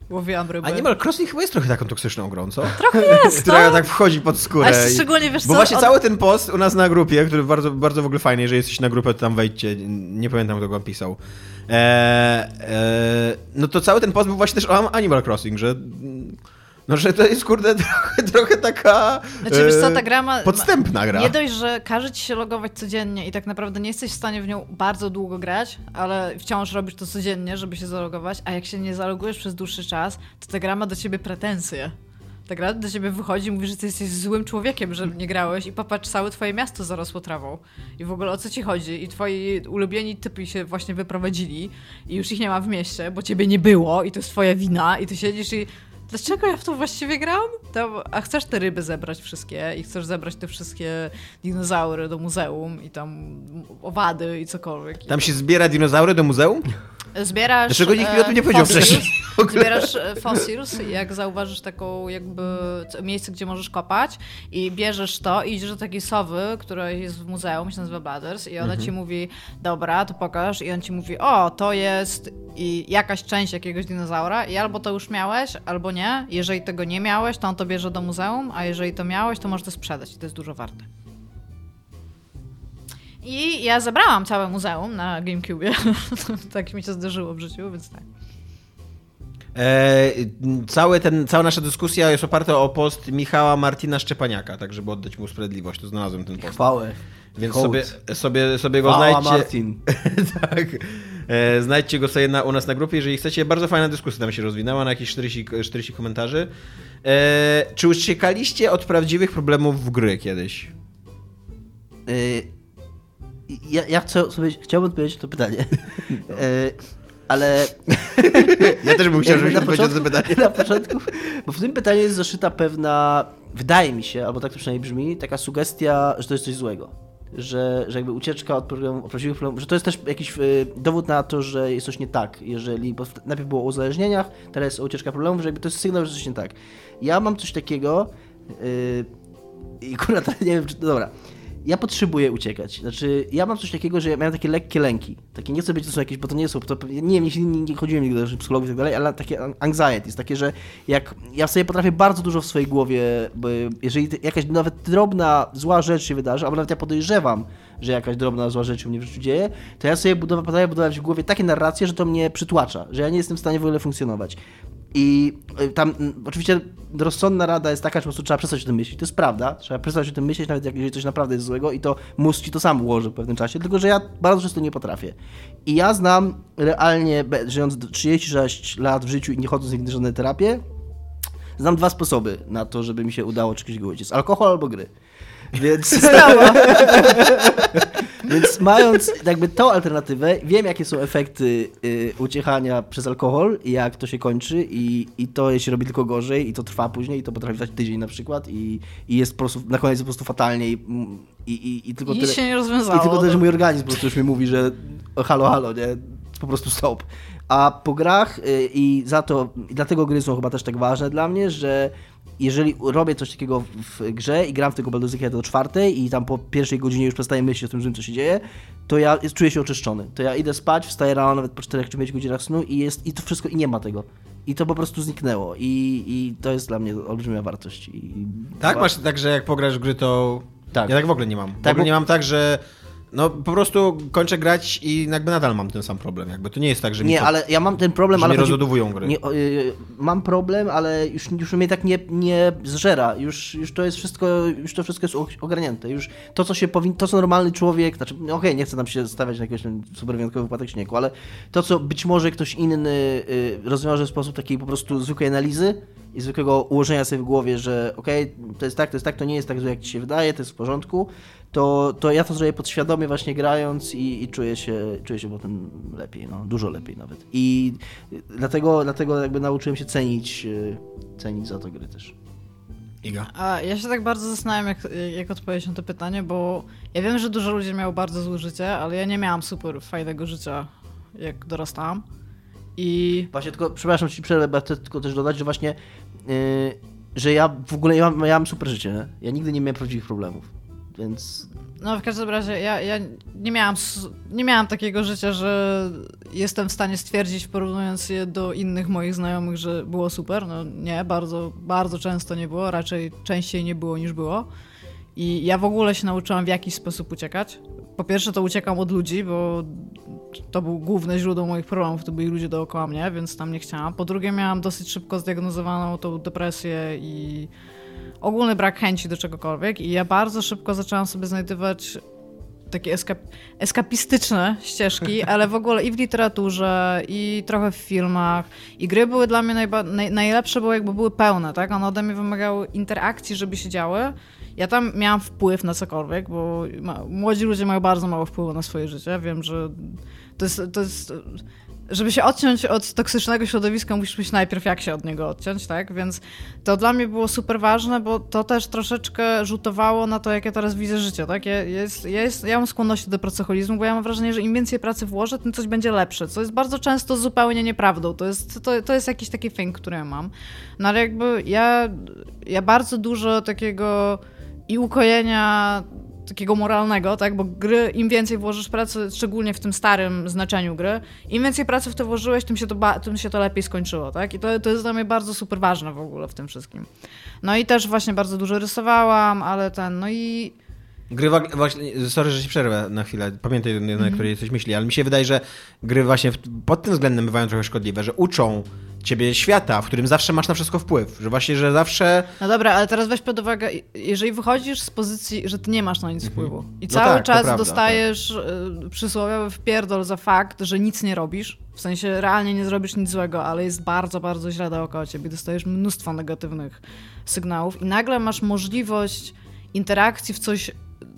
Łowiłam ryby. Animal Crossing chyba jest trochę taką toksyczną grą, co? Trochę jest, Która no. tak wchodzi pod skórę. A szczególnie, wiesz Bo co, właśnie od- cały ten post u nas na grupie, który bardzo, bardzo w ogóle fajny, jeżeli jesteś na grupę, to tam wejdźcie, nie pamiętam kto go pisał. E, e, no to cały ten post był właśnie też o Animal Crossing, że no, że to jest kurde trochę, trochę taka Znaczy, wiesz co, e, ta gra ma... podstępna gra. Nie dość, że każe ci się logować codziennie i tak naprawdę nie jesteś w stanie w nią bardzo długo grać, ale wciąż robisz to codziennie, żeby się zalogować, a jak się nie zalogujesz przez dłuższy czas, to ta gra ma do ciebie pretensje. Ta gra do ciebie wychodzi i mówi, że ty jesteś złym człowiekiem, że nie grałeś i popatrz, całe twoje miasto zarosło trawą. I w ogóle o co ci chodzi? I twoi ulubieni typy się właśnie wyprowadzili i już ich nie ma w mieście, bo ciebie nie było i to jest twoja wina i ty siedzisz i Dlaczego ja w to właściwie gram? To, a chcesz te ryby zebrać wszystkie i chcesz zebrać te wszystkie dinozaury do muzeum i tam owady i cokolwiek. Tam się zbiera dinozaury do muzeum? Zbierasz. Dlaczego nikt mi o tym nie e, powiedział wcześniej? Zbierasz e, fossils jak zauważysz taką jakby miejsce, gdzie możesz kopać i bierzesz to i idziesz do takiej sowy, która jest w muzeum, się nazywa Bladders i ona ci mówi, dobra, to pokaż i on ci mówi, o, to jest i jakaś część jakiegoś dinozaura i albo to już miałeś, albo nie. Jeżeli tego nie miałeś, to on to bierze do muzeum, a jeżeli to miałeś, to możesz to sprzedać i to jest dużo warte. I ja zebrałam całe muzeum na GameCube. tak mi się zdarzyło w życiu, więc tak. E, cały ten, cała nasza dyskusja jest oparta o post Michała Martina Szczepaniaka, tak żeby oddać mu sprawiedliwość, to znalazłem ten post. Chwałę. Więc Hołd. sobie, sobie, sobie go Chwała znajdźcie. Martin. tak. E, znajdźcie go sobie na, u nas na grupie, jeżeli chcecie. Bardzo fajna dyskusja tam się rozwinęła, na jakieś 40, 40 komentarzy. E, czy uciekaliście od prawdziwych problemów w gry kiedyś? Ja, ja chcę sobie, chciałbym odpowiedzieć na to pytanie. E, ale Ja też bym chciał, żebyś odpowiedział na to pytanie. na początku, bo w tym pytaniu jest zaszyta pewna, wydaje mi się, albo tak to przynajmniej brzmi, taka sugestia, że to jest coś złego. Że, że jakby ucieczka od, problemu, od prawdziwych problemów, że to jest też jakiś y, dowód na to, że jest coś nie tak. Jeżeli, bo najpierw było o uzależnieniach, teraz o ucieczka problemów, że jakby to jest sygnał, że coś nie tak. Ja mam coś takiego y, i akurat nie wiem, czy to dobra. Ja potrzebuję uciekać. Znaczy, ja mam coś takiego, że ja miałem takie lekkie lęki. Takie nie chcę być, to są jakieś, bo to nie są, to, nie wiem, nie, nie, chodziłem nigdy do psychologów i tak dalej, ale takie anxiety jest takie, że jak ja sobie potrafię bardzo dużo w swojej głowie, jeżeli jakaś nawet drobna, zła rzecz się wydarzy, albo nawet ja podejrzewam, że jakaś drobna, zła rzecz u mnie w życiu dzieje, to ja sobie budowa, potrafię budować w głowie takie narracje, że to mnie przytłacza, że ja nie jestem w stanie w ogóle funkcjonować. I y, tam mm, oczywiście rozsądna rada jest taka, że po prostu trzeba przestać o tym myśleć. To jest prawda, trzeba przestać o tym myśleć, nawet jeżeli coś naprawdę jest złego i to mózg ci to sam ułoży w pewnym czasie, tylko że ja bardzo często nie potrafię. I ja znam realnie, żyjąc do 36 lat w życiu i nie chodząc nigdy na żadne terapie, znam dwa sposoby na to, żeby mi się udało czegoś uciec. Alkohol albo gry. Więc... Więc mając jakby tą alternatywę, wiem jakie są efekty y, uciechania przez alkohol i jak to się kończy i, i to się robi tylko gorzej i to trwa później i to potrafi trwać tydzień na przykład i, i jest po prostu, na koniec po prostu fatalnie i, i, i, i tylko I tyle, się nie rozwiązało. i tylko tyle, że mój organizm po prostu już mi mówi, że halo, halo, nie, po prostu stop. A po grach y, i za to, i dlatego gry są chyba też tak ważne dla mnie, że jeżeli robię coś takiego w grze i gram w tego Baldur's do czwartej i tam po pierwszej godzinie już przestaję myśleć o tym, że co się dzieje, to ja czuję się oczyszczony. To ja idę spać, wstaję rano nawet po 4 czy 5 godzinach snu i jest i to wszystko i nie ma tego. I to po prostu zniknęło. I, i to jest dla mnie olbrzymia wartość. I, Tak, masz tak, że jak pograsz w gry, to. Tak. Ja tak w ogóle nie mam. W Tak, ogóle bo- nie mam tak, że. No po prostu kończę grać i jakby nadal mam ten sam problem. Jakby to nie jest tak, że Nie, to, ale ja mam ten problem, ale chodzi- rozładowują gry. Nie, o, y, mam problem, ale już, już mnie tak nie, nie zżera. Już, już to jest wszystko, już to wszystko jest ogarnięte. Już to, co się powinno, to, co normalny człowiek, znaczy, no okej, nie chcę tam się stawiać na tam super wyjątkowy wypadek śniegu, ale to, co być może ktoś inny y, rozwiąże w sposób takiej po prostu zwykłej analizy i zwykłego ułożenia sobie w głowie, że okej, to jest tak, to jest tak, to nie jest tak jak ci się wydaje, to jest w porządku, to, to ja to zrobię podświadomie właśnie grając i, i czuję, się, czuję się potem lepiej, no, dużo lepiej nawet. I dlatego, dlatego jakby nauczyłem się cenić, y, cenić za to gry też. Iga. A ja się tak bardzo zastanawiam, jak, jak odpowiedzieć na to pytanie, bo ja wiem, że dużo ludzi miało bardzo złe życie, ale ja nie miałam super fajnego życia, jak dorastałam. I Właśnie tylko, przepraszam ci przerwę, chcę tylko też dodać, że właśnie, y, że ja w ogóle, ja, mam- ja mam super życie, nie? ja nigdy nie miałem prawdziwych problemów, więc no w każdym razie ja, ja nie, miałam, nie miałam takiego życia, że jestem w stanie stwierdzić, porównując je do innych moich znajomych, że było super. No nie, bardzo, bardzo często nie było, raczej częściej nie było niż było. I ja w ogóle się nauczyłam w jakiś sposób uciekać. Po pierwsze to uciekam od ludzi, bo to był główne źródło moich problemów, to byli ludzie dookoła mnie, więc tam nie chciałam. Po drugie miałam dosyć szybko zdiagnozowaną tą depresję i ogólny brak chęci do czegokolwiek i ja bardzo szybko zaczęłam sobie znajdywać takie eskap eskapistyczne ścieżki, ale w ogóle i w literaturze, i trochę w filmach. I gry były dla mnie naj najlepsze, bo jakby były pełne, tak? One ode mnie wymagały interakcji, żeby się działy. Ja tam miałam wpływ na cokolwiek, bo młodzi ludzie mają bardzo mało wpływu na swoje życie. Wiem, że to jest, to jest żeby się odciąć od toksycznego środowiska, musisz mieć najpierw jak się od niego odciąć, tak? Więc to dla mnie było super ważne, bo to też troszeczkę rzutowało na to, jak ja teraz widzę życie, tak? Ja, jest, ja, jest, ja mam skłonność do pracoholizmu, bo ja mam wrażenie, że im więcej pracy włożę, tym coś będzie lepsze, co jest bardzo często zupełnie nieprawdą. To jest, to, to jest jakiś taki thing, który ja mam. No ale jakby ja, ja bardzo dużo takiego i ukojenia takiego moralnego, tak? Bo gry, im więcej włożysz pracy, szczególnie w tym starym znaczeniu gry, im więcej pracy w to włożyłeś, tym się to, ba- tym się to lepiej skończyło, tak? I to, to jest dla mnie bardzo super ważne w ogóle w tym wszystkim. No i też właśnie bardzo dużo rysowałam, ale ten, no i Gry właśnie, sorry, że ci przerwę na chwilę, pamiętaj, na Mhm. której jesteś myśli, ale mi się wydaje, że gry właśnie pod tym względem bywają trochę szkodliwe, że uczą ciebie świata, w którym zawsze masz na wszystko wpływ, że właśnie, że zawsze... No dobra, ale teraz weź pod uwagę, jeżeli wychodzisz z pozycji, że ty nie masz na nic wpływu i No cały tak, czas prawda, dostajesz y, przysłowiowy wpierdol za fakt, że nic nie robisz, w sensie realnie nie zrobisz nic złego, ale jest bardzo, bardzo źle dookoła ciebie, dostajesz mnóstwo negatywnych sygnałów i nagle masz możliwość interakcji w coś,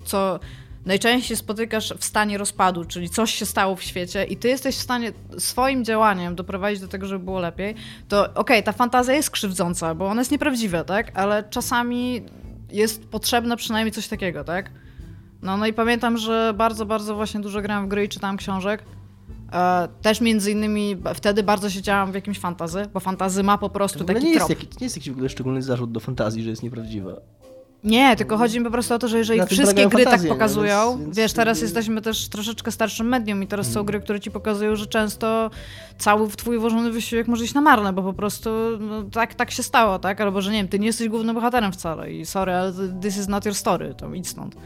co najczęściej spotykasz w stanie rozpadu, czyli coś się stało w świecie i ty jesteś w stanie swoim działaniem doprowadzić do tego, żeby było lepiej, to okej, okay, ta fantazja jest krzywdząca, bo ona jest nieprawdziwa, tak? Ale czasami jest potrzebne przynajmniej coś takiego, tak? No, no i pamiętam, że bardzo, bardzo właśnie dużo grałem w gry i czytałem książek. E, też między innymi wtedy bardzo siedziałam w jakimś fantazy, bo fantazy ma po prostu taki nie trop. Jest nie jest jakiś w ogóle szczególny zarzut do fantazji, że jest nieprawdziwa. Nie, tylko chodzi mi po prostu o to, że jeżeli wszystkie gry tak pokazują, więc, więc, wiesz, teraz jesteśmy też troszeczkę starszym medium i teraz są hmm. gry, które ci pokazują, że często cały twój włożony wysiłek może iść na marne, bo po prostu no, tak, tak się stało, tak? Albo, że nie wiem, ty nie jesteś głównym bohaterem wcale i sorry, ale this is not your story, to idź stąd.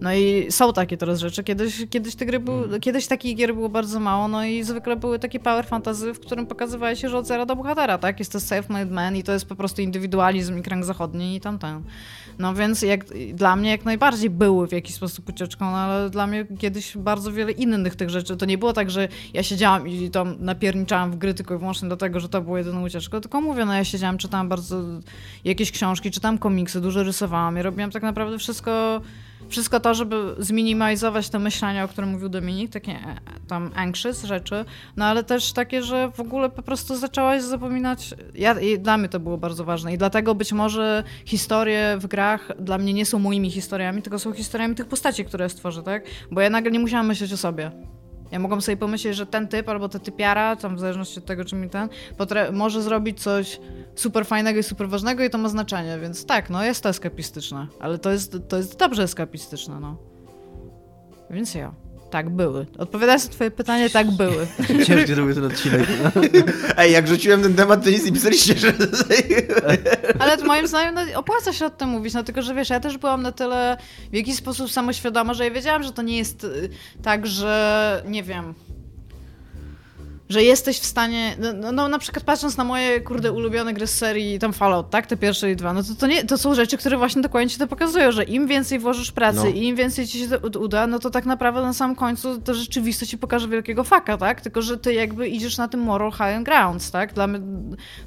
No i są takie teraz rzeczy. Kiedyś, kiedyś, te gry były, mm. kiedyś takich gier było bardzo mało, no i zwykle były takie power fantasy, w którym pokazywała się, że od zera do bohatera, tak? Jest to self-made man i to jest po prostu indywidualizm i kręg zachodni i tamten. No więc jak, dla mnie jak najbardziej były w jakiś sposób ucieczką, no ale dla mnie kiedyś bardzo wiele innych tych rzeczy. To nie było tak, że ja siedziałam i tam napierniczałam w gry tylko i wyłącznie dlatego, że to było jedyną ucieczką, tylko mówię, no ja siedziałam, czytałam bardzo jakieś książki, czytałam komiksy, dużo rysowałam i robiłam tak naprawdę wszystko wszystko to, żeby zminimalizować to myślenie, o którym mówił Dominik, takie e, tam anxious rzeczy, no ale też takie, że w ogóle po prostu zaczęłaś zapominać. Ja, dla mnie to było bardzo ważne i dlatego być może historie w grach dla mnie nie są moimi historiami, tylko są historiami tych postaci, które stworzę, tak? Bo ja nagle nie musiałam myśleć o sobie. Ja mogłam sobie pomyśleć, że ten typ albo ta typiara, tam w zależności od tego, czy mi ten, może zrobić coś super fajnego i super ważnego i to ma znaczenie, więc tak, no jest to eskapistyczne, ale to jest, to jest dobrze eskapistyczne, no. Więc ja. Tak, były. Odpowiadając na twoje pytanie, tak były. Ciężki zrobił ten odcinek. No. Ej, jak rzuciłem ten temat, to nic nie pisaliście, że... Ale moim zdaniem no, opłaca się o tym mówić, no tylko, że wiesz, ja też byłam na tyle w jakiś sposób samoświadoma, że ja wiedziałam, że to nie jest y, tak, że nie wiem że jesteś w stanie, no, no, no, na przykład patrząc na moje, kurde, ulubione gry z serii, tam Fallout, tak, te pierwsze i dwa, no to, to, nie, to są rzeczy, które właśnie dokładnie ci to pokazują, że im więcej włożysz pracy no. i im więcej ci się to uda, no to tak naprawdę na samym końcu to rzeczywistość ci pokaże wielkiego faka, tak, tylko, że ty jakby idziesz na tym moral high grounds, tak, Dla mnie,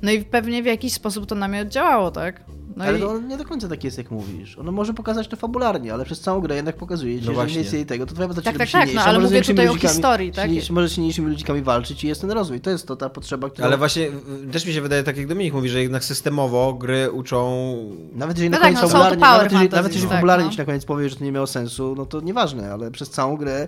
no i pewnie w jakiś sposób to na mnie oddziałało, tak. No ale i... to nie do końca tak jest, jak mówisz. Ono może pokazać to fabularnie, ale przez całą grę jednak pokazuje ci, no że więcej tego, to twoja postać tak, tak, tak, no, ale mówię tutaj o historii, tak? Może z silniejszymi ludzikami walczyć i jest ten rozwój. To jest to ta potrzeba, która... Ale właśnie też mi się wydaje, tak jak Dominik mówi, że jednak systemowo gry uczą... Nawet jeżeli no na koniec tak, no, fabularnie, nawet, jeżeli, nawet jeżeli tak, fabularnie no. ci na koniec powie, że to nie miało sensu, no to nieważne, ale przez całą grę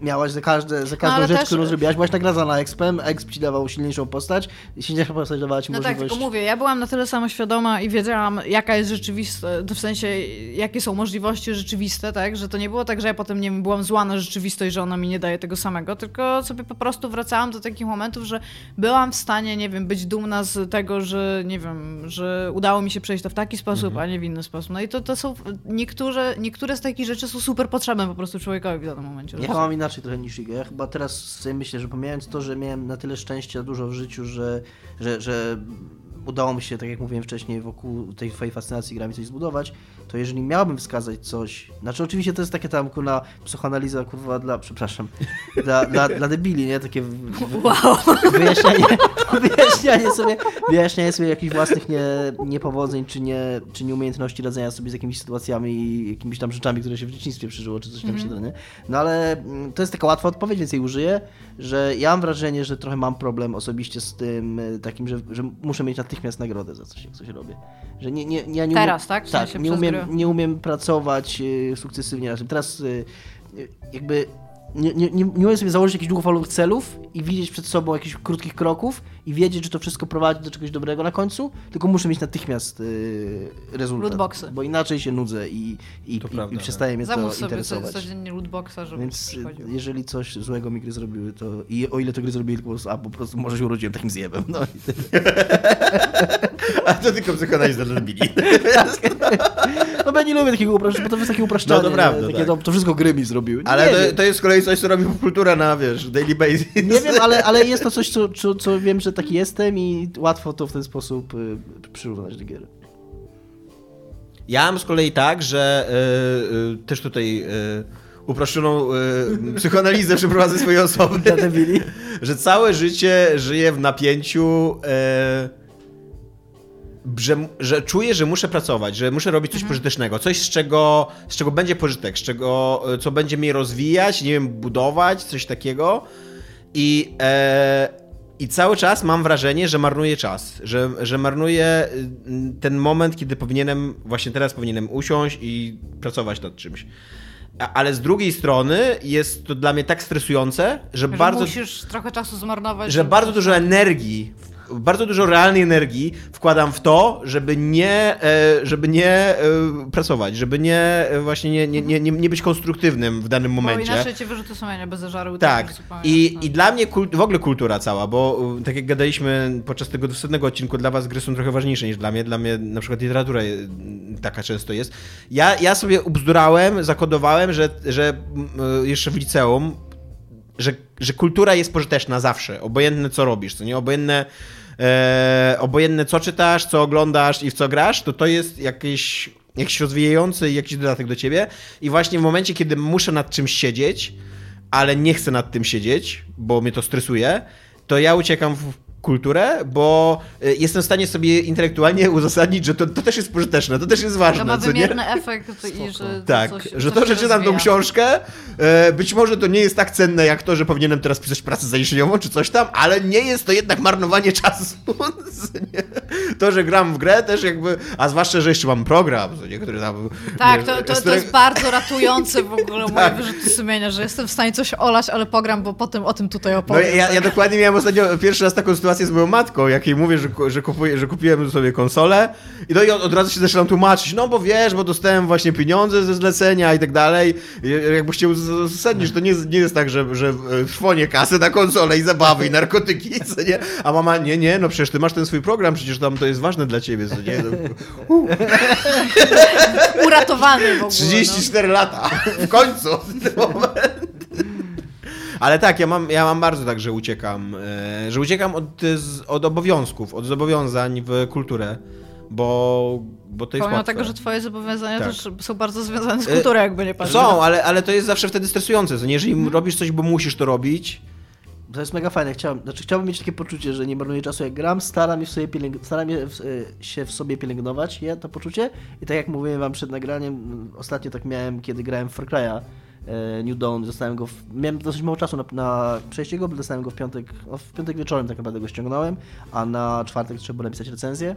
miałaś za, każde, za każdą no, rzecz, też... którą zrobiłaś, byłaś nagradzana expem, exp ci dawał silniejszą postać i silniejsza postać dawała ci no możliwość... tak, tylko mówię, ja byłam na tyle samoświadoma i wiedziałam, jaka jest rzeczywistość, w sensie, jakie są możliwości rzeczywiste, tak, że to nie było tak, że ja potem, nie wiem, byłam zła na rzeczywistość, że ona mi nie daje tego samego, tylko sobie po prostu wracałam do takich momentów, że byłam w stanie, nie wiem, być dumna z tego, że, nie wiem, że udało mi się przejść to w taki sposób, mhm. a nie w inny sposób. No i to, to są, niektóre, niektóre z takich rzeczy są super potrzebne po prostu człowiekowi w danym momencie. Ja mam inaczej trochę niż Iga. Ja chyba teraz sobie myślę, że pomijając to, że miałem na tyle szczęścia dużo w życiu, że, że, że udało mi się, tak jak mówiłem wcześniej, wokół tej twojej fascynacji grami coś zbudować, to jeżeli miałbym wskazać coś, znaczy oczywiście to jest takie tam kurwa psychoanaliza kurwa dla, przepraszam, dla, dla, dla debili, nie? Takie wow. wyjaśnianie, wyjaśnianie sobie, wyjaśnianie sobie jakichś własnych nie, niepowodzeń, czy, nie, czy nieumiejętności radzenia sobie z jakimiś sytuacjami i jakimiś tam rzeczami, które się w dzieciństwie przeżyło, czy coś tam mm -hmm. się nie? No ale mm, to jest taka łatwa odpowiedź, więc jej użyję, że ja mam wrażenie, że trochę mam problem osobiście z tym e, takim, że, że muszę mieć natychmiast nagrodę za coś, jak coś robię. Że nie, nie, ja nie Teraz, umiem, tak? tak, nie umiem, nie umiem pracować e, sukcesywnie na tym. Teraz e, jakby nie, nie, nie, nie umiem sobie założyć jakichś długofalowych celów i widzieć przed sobą jakichś krótkich kroków i wiedzieć, że to wszystko prowadzi do czegoś dobrego na końcu, tylko muszę mieć natychmiast y, rezultat. Lootboxy. Bo inaczej się nudzę i, i, i, prawda, i przestaje tak. mnie Zamów to interesować. sobie codziennie lootboxa, żeby Więc jeżeli coś złego mi gry zrobiły, to i o ile to gry zrobiły, tylko a po prostu może się urodziłem takim zjebem. No. a to tylko psychoanaliza dla Billy. no bo ja nie lubię takiego uproszczenia, bo to jest takie upraszczanie. No to prawda, takie, tak. to, to, wszystko gry mi zrobiły. Ale to, to, jest z kolei coś, co robi kultura na, wiesz, daily basis. Nie wiem, ale, ale jest to coś, co, co, co wiem, że taki jestem i łatwo to w ten sposób y, przyrównać do gier. Ja mam z kolei tak, że y, y, też tutaj y, uproszczoną y, psychoanalizę przeprowadzę swojej osoby, że całe życie żyję w napięciu y, że, że czuję, że muszę pracować, że muszę robić coś pożytecznego, coś z czego, z czego będzie pożytek, z czego, e, co będzie mnie rozwijać, nie wiem, budować, coś takiego. I, e, i cały czas mam wrażenie, że marnuję czas, że, że marnuję y, ten moment, kiedy powinienem, właśnie teraz powinienem usiąść i pracować nad czymś. Ale z drugiej strony jest to dla mnie tak stresujące, że, Że bardzo musisz trochę czasu zmarnować. że bardzo dużo energii, bardzo dużo realnej energii wkładam w to, żeby nie, e, żeby nie e, pracować, żeby nie e, właśnie nie, nie, nie, nie być konstruktywnym w danym Bo momencie. inaczej cię wyrzuty sumienia bez zażaru. Tak. zupełnie I, jasne. I dla mnie kult, w ogóle kultura cała, bo tak jak gadaliśmy podczas tego dostępnego odcinku, dla was gry są trochę ważniejsze niż dla mnie. Dla mnie na przykład literatura taka często jest. Ja, ja sobie ubzdurałem, zakodowałem, że, że jeszcze w liceum, że, że kultura jest pożyteczna zawsze, obojętne co robisz, co nie? Obojętne, e, obojętne co czytasz, co oglądasz i w co grasz, to to jest jakieś, jakiś rozwijający jakiś dodatek do ciebie i właśnie w momencie, kiedy muszę nad czymś siedzieć, ale nie chcę nad tym siedzieć, bo mnie to stresuje, to ja uciekam w kulturę, bo y, jestem w stanie sobie intelektualnie uzasadnić, że to, to też jest pożyteczne, to też jest ważne, To ma co nie? wymierny efekt i że Tak, coś, że to, że czytam tą książkę, e, być może to nie jest tak cenne jak to, że powinienem teraz pisać pracę zaliczeniową czy coś tam, ale nie jest to jednak marnowanie czasu. To, że gram w grę też jakby, a zwłaszcza, że jeszcze mam program, który tam... Tak, wiesz, to, to, to jest bardzo ratujące w ogóle moje Tak. wyrzuty sumienia, że jestem w stanie coś olać, ale pogram, bo potem o tym tutaj No opowiem. ja, ja dokładnie miałem ostatnio pierwszy raz taką sytuację z moją matką, jak jej mówię, że, że, kupuję, że kupiłem sobie konsolę i, no i od, od razu się zaczynam tłumaczyć, no bo wiesz, bo dostałem właśnie pieniądze ze zlecenia i tak dalej. Jakby chciał uzasadnić, że to nie, jest- nie jest tak, że, że e, trwonie kasy na konsolę i zabawy i narkotyki, co nie? A mama, nie, nie, no przecież ty masz ten swój program, przecież tam to jest ważne dla ciebie, co nie? No, Uratowany w ogóle. 34 lata, w końcu ten moment. Ale tak, ja mam, ja mam bardzo tak, że uciekam, e, że uciekam od, od obowiązków, od zobowiązań w kulturę, bo, bo to jest Pomimo łatwe. tego, że twoje zobowiązania Tak. też są bardzo związane z E, kulturą, jakby nie patrzeć. Są, ale, ale to jest zawsze wtedy stresujące, nie? Jeżeli Mhm. robisz coś, bo musisz to robić, To jest mega fajne. Chciałem, znaczy, chciałbym mieć takie poczucie, że nie marnuję czasu jak gram, staram, je w sobie pielęg- staram je w, y, się w sobie pielęgnować, je, to poczucie. I tak jak mówiłem wam przed nagraniem, ostatnio tak miałem, kiedy grałem w Far Cry'a e, New Dawn, dostałem go, w, miałem dosyć mało czasu na, na przejście go, bo dostałem go w piątek, no, w piątek wieczorem tak naprawdę go ściągnąłem, a na czwartek trzeba było napisać recenzję.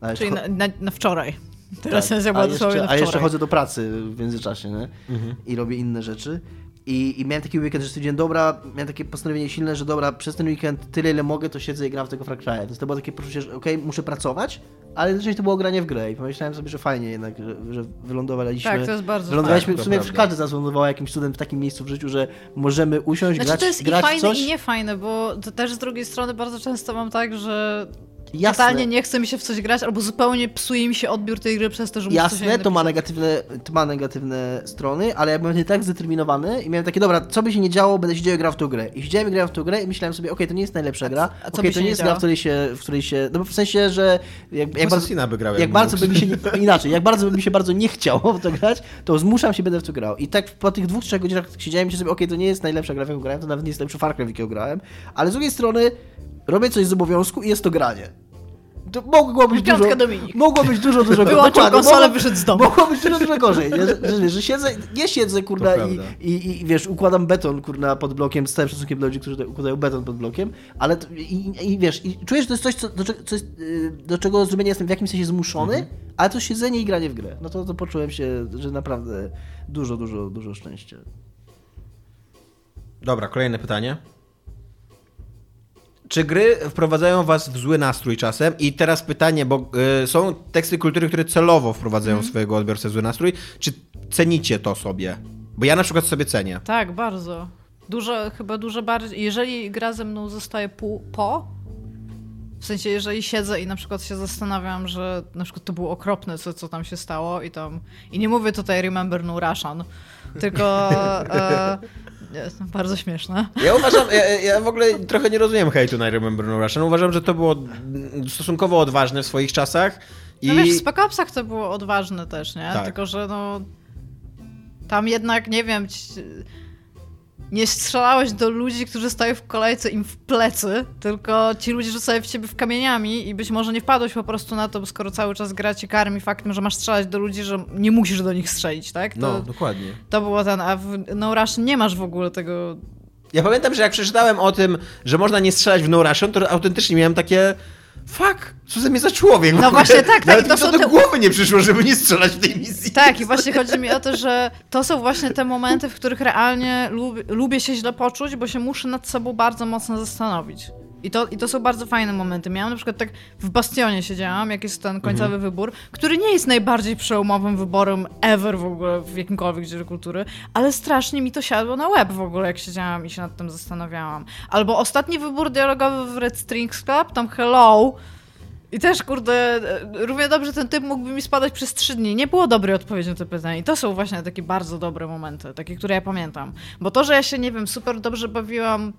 A Czyli na, na, na wczoraj. Ta tak, recenzja była a jeszcze, na a wczoraj. jeszcze chodzę do pracy w międzyczasie, nie? Mhm. I robię inne rzeczy. I, I miałem taki weekend, że stwierdziłem, dobra, miałem takie postanowienie silne, że dobra, przez ten weekend tyle ile mogę, to siedzę i gram w tego Far Cry'a. Więc to było takie poczucie, że okej, muszę pracować, ale jednocześnie to było granie w grę i pomyślałem sobie, że fajnie jednak, że, że wylądowaliśmy. Tak, to jest bardzo Wylądowaliśmy, Tak, w sumie każdy z nas wylądował jakimś cudem w takim miejscu w życiu, że możemy usiąść, Znaczy grać, to jest i grać fajne coś. i niefajne, bo to też z drugiej strony bardzo często mam tak, że Jasne. totalnie nie chce mi się w coś grać, albo zupełnie psuje mi się odbiór tej gry przez to, że muszę coś Jasne, innego to ma, negatywne, to ma negatywne strony, ale ja byłem nie tak zdeterminowany i miałem takie, dobra, co by się nie działo, będę siedział i grał w tą grę. I siedziałem i grałem w tą grę i myślałem sobie, okej, to nie jest najlepsza gra, a co okej, by to się nie nie jest gra, w której się, w której się, no bo w sensie, że jak, jak bardzo, by grał, jak jakby bardzo by mi się, nie, inaczej, jak bardzo by mi się bardzo nie chciało w to grać, to zmuszam się, będę w to grał. I tak po tych dwóch, trzech godzinach siedziałem i myślałem sobie, okej, to nie jest najlepsza gra, w jaką grałem, to nawet nie jest najlepszy Far Cry, w jakiego grałem, ale z drugiej strony robię coś z obowiązku i jest to granie. To mogło być Piątka dużo, Dominik. mogło być dużo, dużo Wyłączył dokładnie, konsolę, mogło- wyszedł z domu. Mogło być dużo, dużo gorzej, nie? Że, że, że siedzę, nie siedzę, kurna, i, i, i, wiesz, układam beton, kurna, pod blokiem, z całym szacunkiem dla ludzi, którzy układają beton pod blokiem, ale to, i, i, i wiesz, i czuję, że to jest coś, co, do, czego- co jest, y, do czego zrobienia jestem w jakimś sensie zmuszony, Mhm. ale to siedzenie i granie w grę, no to, to poczułem się, że naprawdę dużo, dużo, dużo szczęścia. Dobra, kolejne pytanie. Czy gry wprowadzają was w zły nastrój czasem? I teraz pytanie, bo y, są teksty kultury, które celowo wprowadzają Mhm. swojego odbiorcę w zły nastrój. Czy cenicie to sobie? Bo ja na przykład sobie cenię. Tak, bardzo. Dużo, chyba dużo bardziej. Jeżeli gra ze mną zostaje pół, po, w sensie, jeżeli siedzę i na przykład się zastanawiam, że na przykład to było okropne, co, co tam się stało i tam. I nie mówię tutaj Remember No Russian, tylko. E, jest bardzo śmieszne. Ja uważam, ja, ja w ogóle trochę nie rozumiem hejtu na Remember No Russian. Uważam, że to było stosunkowo odważne w swoich czasach. I No wiesz, w Spec Opsach to było odważne też, nie? Tak. Tylko, że no. Tam jednak, nie wiem. Ci, nie strzelałeś do ludzi, którzy stoją w kolejce im w plecy, tylko ci ludzie rzucają w ciebie w kamieniami i być może nie wpadłeś po prostu na to, bo skoro cały czas gra ci karmi faktem, że masz strzelać do ludzi, że nie musisz do nich strzelić, tak? To, No, dokładnie. to było ten, a w No Russian nie masz w ogóle tego... Ja pamiętam, że jak przeczytałem o tym, że można nie strzelać w No to autentycznie miałem takie fuck, co ze mnie za człowiek? No właśnie, tak, tak, Nawet to mi to są do te- głowy nie przyszło, żeby nie strzelać w tej misji. Tak, i właśnie chodzi mi o to, że to są właśnie te momenty, w których realnie lubię, lubię się źle poczuć, bo się muszę nad sobą bardzo mocno zastanowić. I to, I to są bardzo fajne momenty. Miałam na przykład tak w Bastionie siedziałam, jak jest ten końcowy Mhm. wybór, który nie jest najbardziej przełomowym wyborem ever w ogóle w jakimkolwiek dziele kultury, ale strasznie mi to siadło na łeb w ogóle, jak siedziałam i się nad tym zastanawiałam. Albo ostatni wybór dialogowy w Red Strings Club, tam Hello, i też, kurde, równie dobrze ten typ mógłby mi spadać przez trzy dni. Nie było dobrej odpowiedzi na to pytanie. I to są właśnie takie bardzo dobre momenty, takie, które ja pamiętam. Bo to, że ja się, nie wiem, super dobrze bawiłam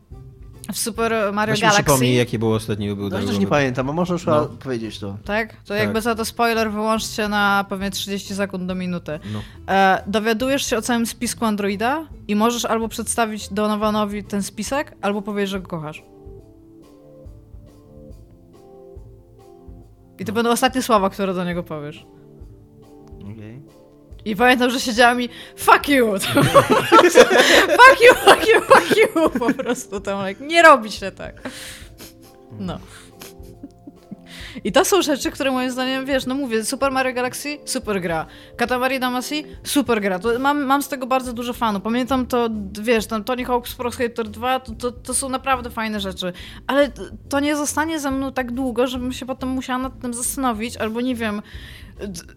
w Super Mario Weź Galaxy, przypomnij, jakie było ostatni był No, też nie pamiętam, a można już No. powiedzieć to. tak? To jakby za to spoiler wyłączcie na pewnie 30 sekund do minuty. No. E, dowiadujesz się o całym spisku Androida i możesz albo przedstawić Donovanowi ten spisek, albo powiedzieć, że go kochasz. I to będą ostatnie słowa, które do niego powiesz. Okej. I pamiętam, że siedziałam i fuck you! To prostu, fuck you, fuck you, fuck you! Po prostu tam, like, nie robi się tak. No. I to są rzeczy, które moim zdaniem, wiesz, no mówię, Super Mario Galaxy, super gra. Katamari Damacy, super gra. To mam, mam z tego bardzo dużo fanów. Pamiętam to, wiesz, tam Tony Hawk's Pro Skater 2, to, to, to są naprawdę fajne rzeczy. Ale to nie zostanie ze mną tak długo, żebym się potem musiała nad tym zastanowić, albo nie wiem,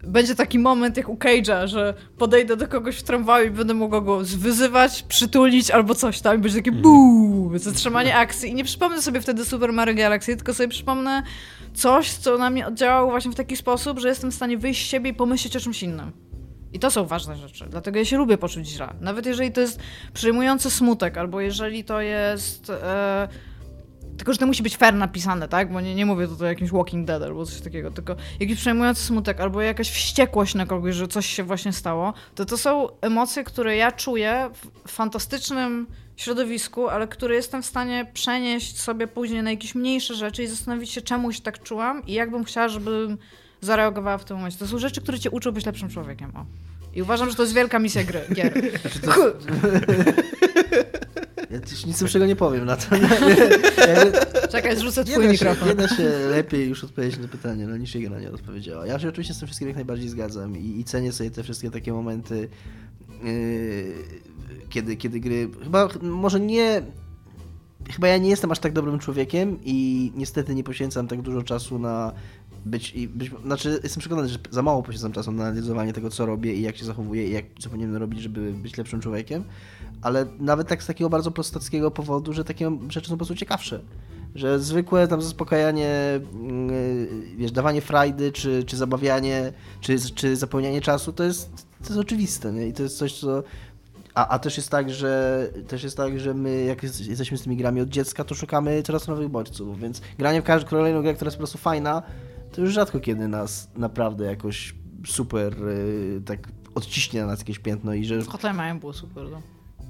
będzie taki moment jak u Cage'a, że podejdę do kogoś w tramwaju i będę mogła go wyzywać, przytulić albo coś tam i będzie takie buu, zatrzymanie akcji i nie przypomnę sobie wtedy Super Mario Galaxy, tylko sobie przypomnę coś, co na mnie oddziałało właśnie w taki sposób, że jestem w stanie wyjść z siebie i pomyśleć o czymś innym. I to są ważne rzeczy, dlatego ja się lubię poczuć źle. Nawet jeżeli to jest przejmujący smutek, albo jeżeli to jest... E, tylko, że to musi być fair napisane, tak? Bo nie, nie mówię tutaj o jakimś Walking Dead albo coś takiego, tylko jakiś przejmujący smutek albo jakaś wściekłość na kogoś, że coś się właśnie stało, to to są emocje, które ja czuję w fantastycznym środowisku, ale które jestem w stanie przenieść sobie później na jakieś mniejsze rzeczy i zastanowić się, czemu się tak czułam i jak bym chciała, żebym zareagowała w tym momencie. To są rzeczy, które cię uczą być lepszym człowiekiem. O. I uważam, że to jest wielka misja gry, gier. Ja też nic lepszego nie powiem na to. Czekaj, zrzucę Nie twój się, mikrofon. nie da się lepiej już odpowiedzieć na pytanie, no niż na nie odpowiedziała. Ja się oczywiście z tym wszystkim jak najbardziej zgadzam i, i cenię sobie te wszystkie takie momenty, yy, kiedy, kiedy gry... Chyba może nie... Chyba ja nie jestem aż tak dobrym człowiekiem i niestety nie poświęcam tak dużo czasu na być i być, znaczy jestem przekonany, że za mało poświęcam czasu na analizowanie tego, co robię i jak się zachowuję i jak, co powinienem robić, żeby być lepszym człowiekiem, ale nawet tak z takiego bardzo prostackiego powodu, że takie rzeczy są po prostu ciekawsze. Że zwykłe tam zaspokajanie, yy, wiesz, dawanie frajdy, czy, czy zabawianie, czy, czy zapełnianie czasu, to jest, to jest oczywiste, nie? I to jest coś, co... A, a też jest tak, że też jest tak, że my jak jest, jesteśmy z tymi grami od dziecka, to szukamy coraz nowych bodźców, więc granie w każdą kolejną grę, która jest po prostu fajna, to już rzadko kiedy nas naprawdę jakoś super yy, tak odciśnie na nas jakieś piętno i że Hotline Miami było super, no.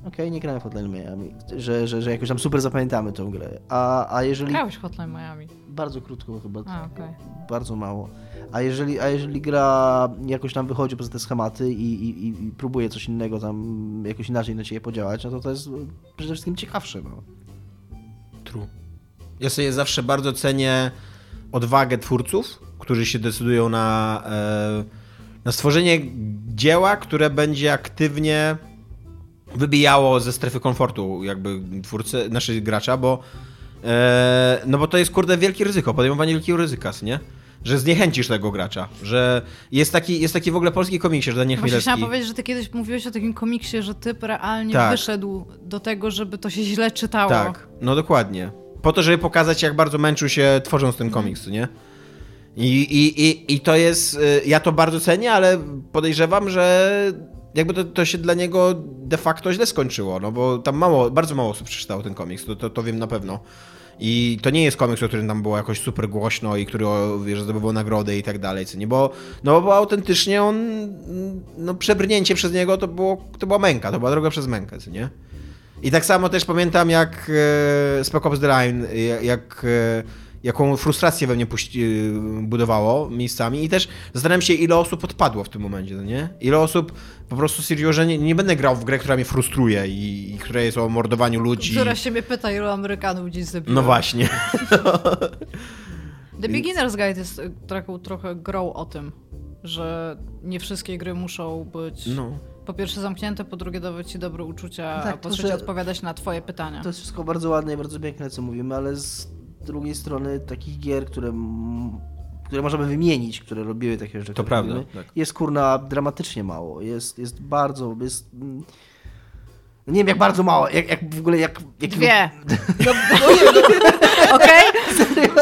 Okej, nie grałem w Hotline Miami, że, że, że jakoś tam super zapamiętamy tą grę. A, a jeżeli... Grałeś w Hotline Miami. Bardzo krótko chyba, A, okej. bardzo mało. A jeżeli, a jeżeli gra jakoś tam wychodzi poza te schematy i, i, i- próbuje coś innego tam jakoś inaczej na ciebie podziałać, no to to jest przede wszystkim ciekawsze. No. True. Ja sobie zawsze bardzo cenię odwagę twórców, którzy się decydują na, e, na stworzenie dzieła, które będzie aktywnie wybijało ze strefy komfortu jakby twórcy, naszych gracza, bo e, no bo to jest kurde wielkie ryzyko, podejmowanie wielkiego ryzyka, nie? Że zniechęcisz tego gracza, że jest taki, jest taki w ogóle polski komiksie, że Daniel Chmielewski... chciałam powiedzieć, że ty kiedyś mówiłeś o takim komiksie, że typ realnie Tak. wyszedł do tego, żeby to się źle czytało. Tak, no dokładnie. Po to, żeby pokazać, jak bardzo męczył się tworząc ten komiks, nie? I, i, i, I to jest. y, Ja to bardzo cenię, ale podejrzewam, że jakby to, to się dla niego de facto źle skończyło, no bo tam mało, bardzo mało osób przeczytało ten komiks, to, to, to wiem na pewno. I to nie jest komiks, o którym tam było jakoś super głośno i który wiesz, zdobywał nagrody i tak dalej, co nie? Bo, no bo autentycznie on, no przebrnięcie przez niego to, było, to była męka, to była droga przez mękę, co nie? I tak samo też pamiętam, jak e, Spec Ops The Line, jak, jak e, jaką frustrację we mnie puści, e, budowało miejscami i też zastanawiam się, ile osób odpadło w tym momencie, no nie? Ile osób po prostu stwierdziło, że nie, nie będę grał w grę, która mnie frustruje i, i która jest o mordowaniu ludzi. Która się mnie pyta, ilu Amerykanów dziś zabiło. No właśnie. The Beginner's Guide jest y, taką trochę grą o tym, że nie wszystkie gry muszą być No. po pierwsze zamknięte, po drugie dawać ci dobre uczucia, Tak, a po to, trzecie że- odpowiadać na twoje pytania. To jest wszystko bardzo ładne i bardzo piękne, co mówimy, ale z drugiej strony takich gier, które, które możemy wymienić, które robiły takie rzeczy, To prawda, robimy, tak. jest kurna dramatycznie mało. Jest, jest bardzo, jest... mm, Nie wiem jak bardzo mało, jak, jak w ogóle jak... jak Dwie. No, Okej?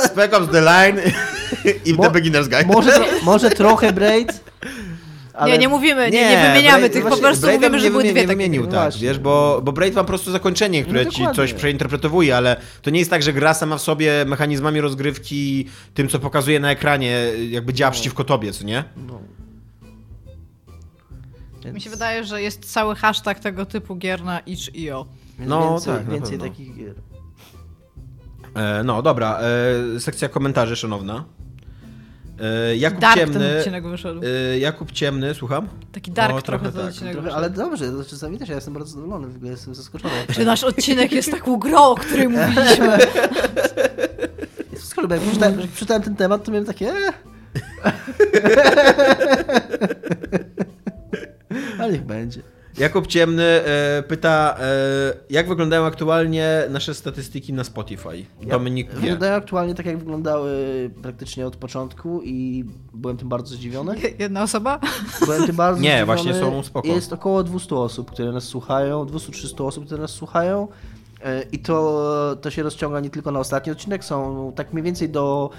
Spec Ops The Line i Mo- The Beginner's Guide. Może, tro, może trochę Braid, ale... Nie, nie mówimy, nie, nie wymieniamy Braid- tych, po właśnie prostu Braid mówimy, że nie były dwie nie takie wymienił, gry. tak, Właśnie. wiesz, bo, bo Braid ma po prostu zakończenie, które No ci coś przeinterpretowuje, ale to nie jest tak, że gra sama w sobie mechanizmami rozgrywki, tym co pokazuje na ekranie, jakby działa przeciwko tobie, co nie? No. Więc- Mi się wydaje, że jest cały hashtag tego typu gier na itch.io. No, więcej, tak, na więcej pewno. takich gier. E, no, dobra, e, sekcja komentarzy, szanowna. E, Jakub Dark Ciemny... ten odcinek wyszedł. e, Jakub Ciemny, słucham? Taki dark no, trochę, trochę ten tak. Trochę, ale dobrze, to czasami też ja jestem bardzo zadowolony, w ogóle jestem zaskoczony. Czy nasz odcinek jest taką grą, o której mówiliśmy? Jest wszystko, bo jak przeczytałem, jak przeczytałem ten temat, to miałem takie... "E". Ale niech będzie. Jakub Ciemny e, pyta, e, jak wyglądają aktualnie nasze statystyki na Spotify? Dominik wie. Wyglądają aktualnie tak, jak wyglądały praktycznie od początku i byłem tym bardzo zdziwiony. Jedna osoba? Byłem tym bardzo Nie, zdziwiony. właśnie są spoko. Jest około 200 osób, które nas słuchają, 200-300 osób, które nas słuchają. E, I to, to się rozciąga nie tylko na ostatni odcinek, są tak mniej więcej do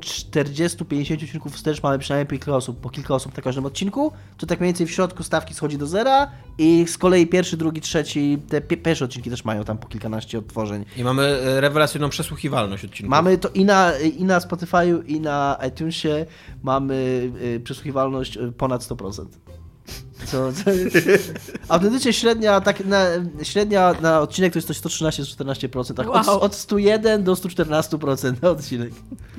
40-50 odcinków wstecz mamy przynajmniej po kilka osób, po kilka osób na każdym odcinku, to tak mniej więcej w środku stawki schodzi do zera i z kolei pierwszy, drugi, trzeci, te pie- pierwsze odcinki też mają tam po kilkanaście odtworzeń. I mamy e, rewelacyjną przesłuchiwalność odcinków. Mamy to i na, i na Spotify'u, i na iTunesie mamy y, przesłuchiwalność y, ponad 100%. Co, co Autentycznie średnia, tak na, średnia na odcinek to jest coś 113-114%, tak od, Wow. od 101 do 114% na odcinek.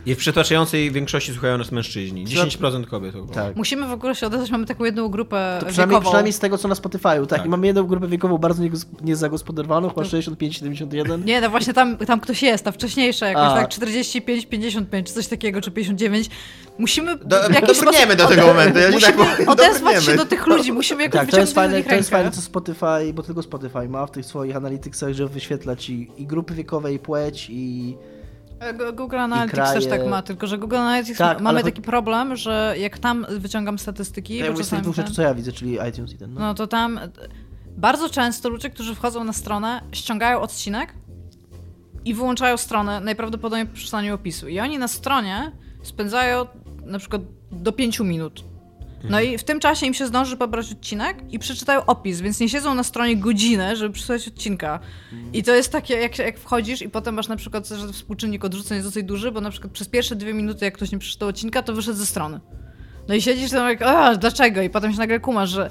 I w przytłaczającej większości słuchają nas mężczyźni. 10% kobiet. Tak. Musimy w ogóle się odezwać, mamy taką jedną grupę To przynajmniej, wiekową. przynajmniej z tego, co na Spotify'u, tak. Tak. I mamy jedną grupę wiekową bardzo niezagospodarowaną, chyba 65-71. Nie, no właśnie tam, tam ktoś jest, ta wcześniejsza jakoś, A. tak 45, 55, czy coś takiego, czy 59. Musimy Do, w jakiś do tego momentu. Ja musimy tak odezwać się do tych ludzi, musimy jakoś Tak, to jest, fajne, to jest fajne, co Spotify, bo tylko Spotify ma w tych swoich analitykach, że wyświetla ci i grupy wiekowe, i płeć, i E, Google Analytics kraje. też tak ma, tylko że Google Analytics Tak, mamy taki problem, że jak tam wyciągam statystyki, ja bo mówię z tych dwóch rzeczy, co ja widzę, czyli iTunes i ten. No. No to tam e, bardzo często ludzie, którzy wchodzą na stronę, ściągają odcinek i wyłączają stronę najprawdopodobniej po przeczytaniu opisu. I oni na stronie spędzają na przykład do 5 minut. No i w tym czasie im się zdąży pobrać odcinek i przeczytają opis, więc nie siedzą na stronie godzinę, żeby przesłuchać odcinka. I to jest takie, jak, jak wchodzisz i potem masz na przykład, że współczynnik odrzuceń jest dosyć duży, bo na przykład przez pierwsze dwie minuty, jak ktoś nie przeczytał odcinka, to wyszedł ze strony. No i siedzisz tam jak, a dlaczego? I potem się nagle kumasz, że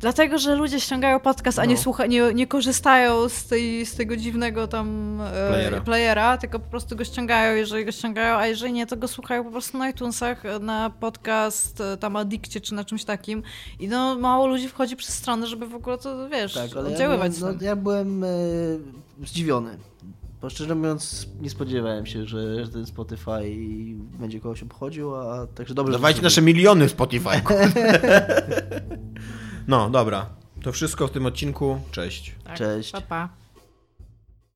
dlatego, że ludzie ściągają podcast, a nie, No. słucha, nie, nie korzystają z, tej, z tego dziwnego tam e, Playera. playera, tylko po prostu go ściągają, jeżeli go ściągają, a jeżeli nie, to go słuchają po prostu na iTunesach, e, na podcast, e, tam Addictie czy na czymś takim. I no mało ludzi wchodzi przez stronę, żeby w ogóle to, wiesz, Tak, ale ja oddziaływać. byłem, no, ja byłem e, zdziwiony. Bo szczerze mówiąc, nie spodziewałem się, że, że ten Spotify będzie kogoś obchodził, a także dobrze. że Dawajcie nasze miliony w Spotify. no, dobra. To wszystko w tym odcinku. Cześć. tak. Cześć. Pa, pa.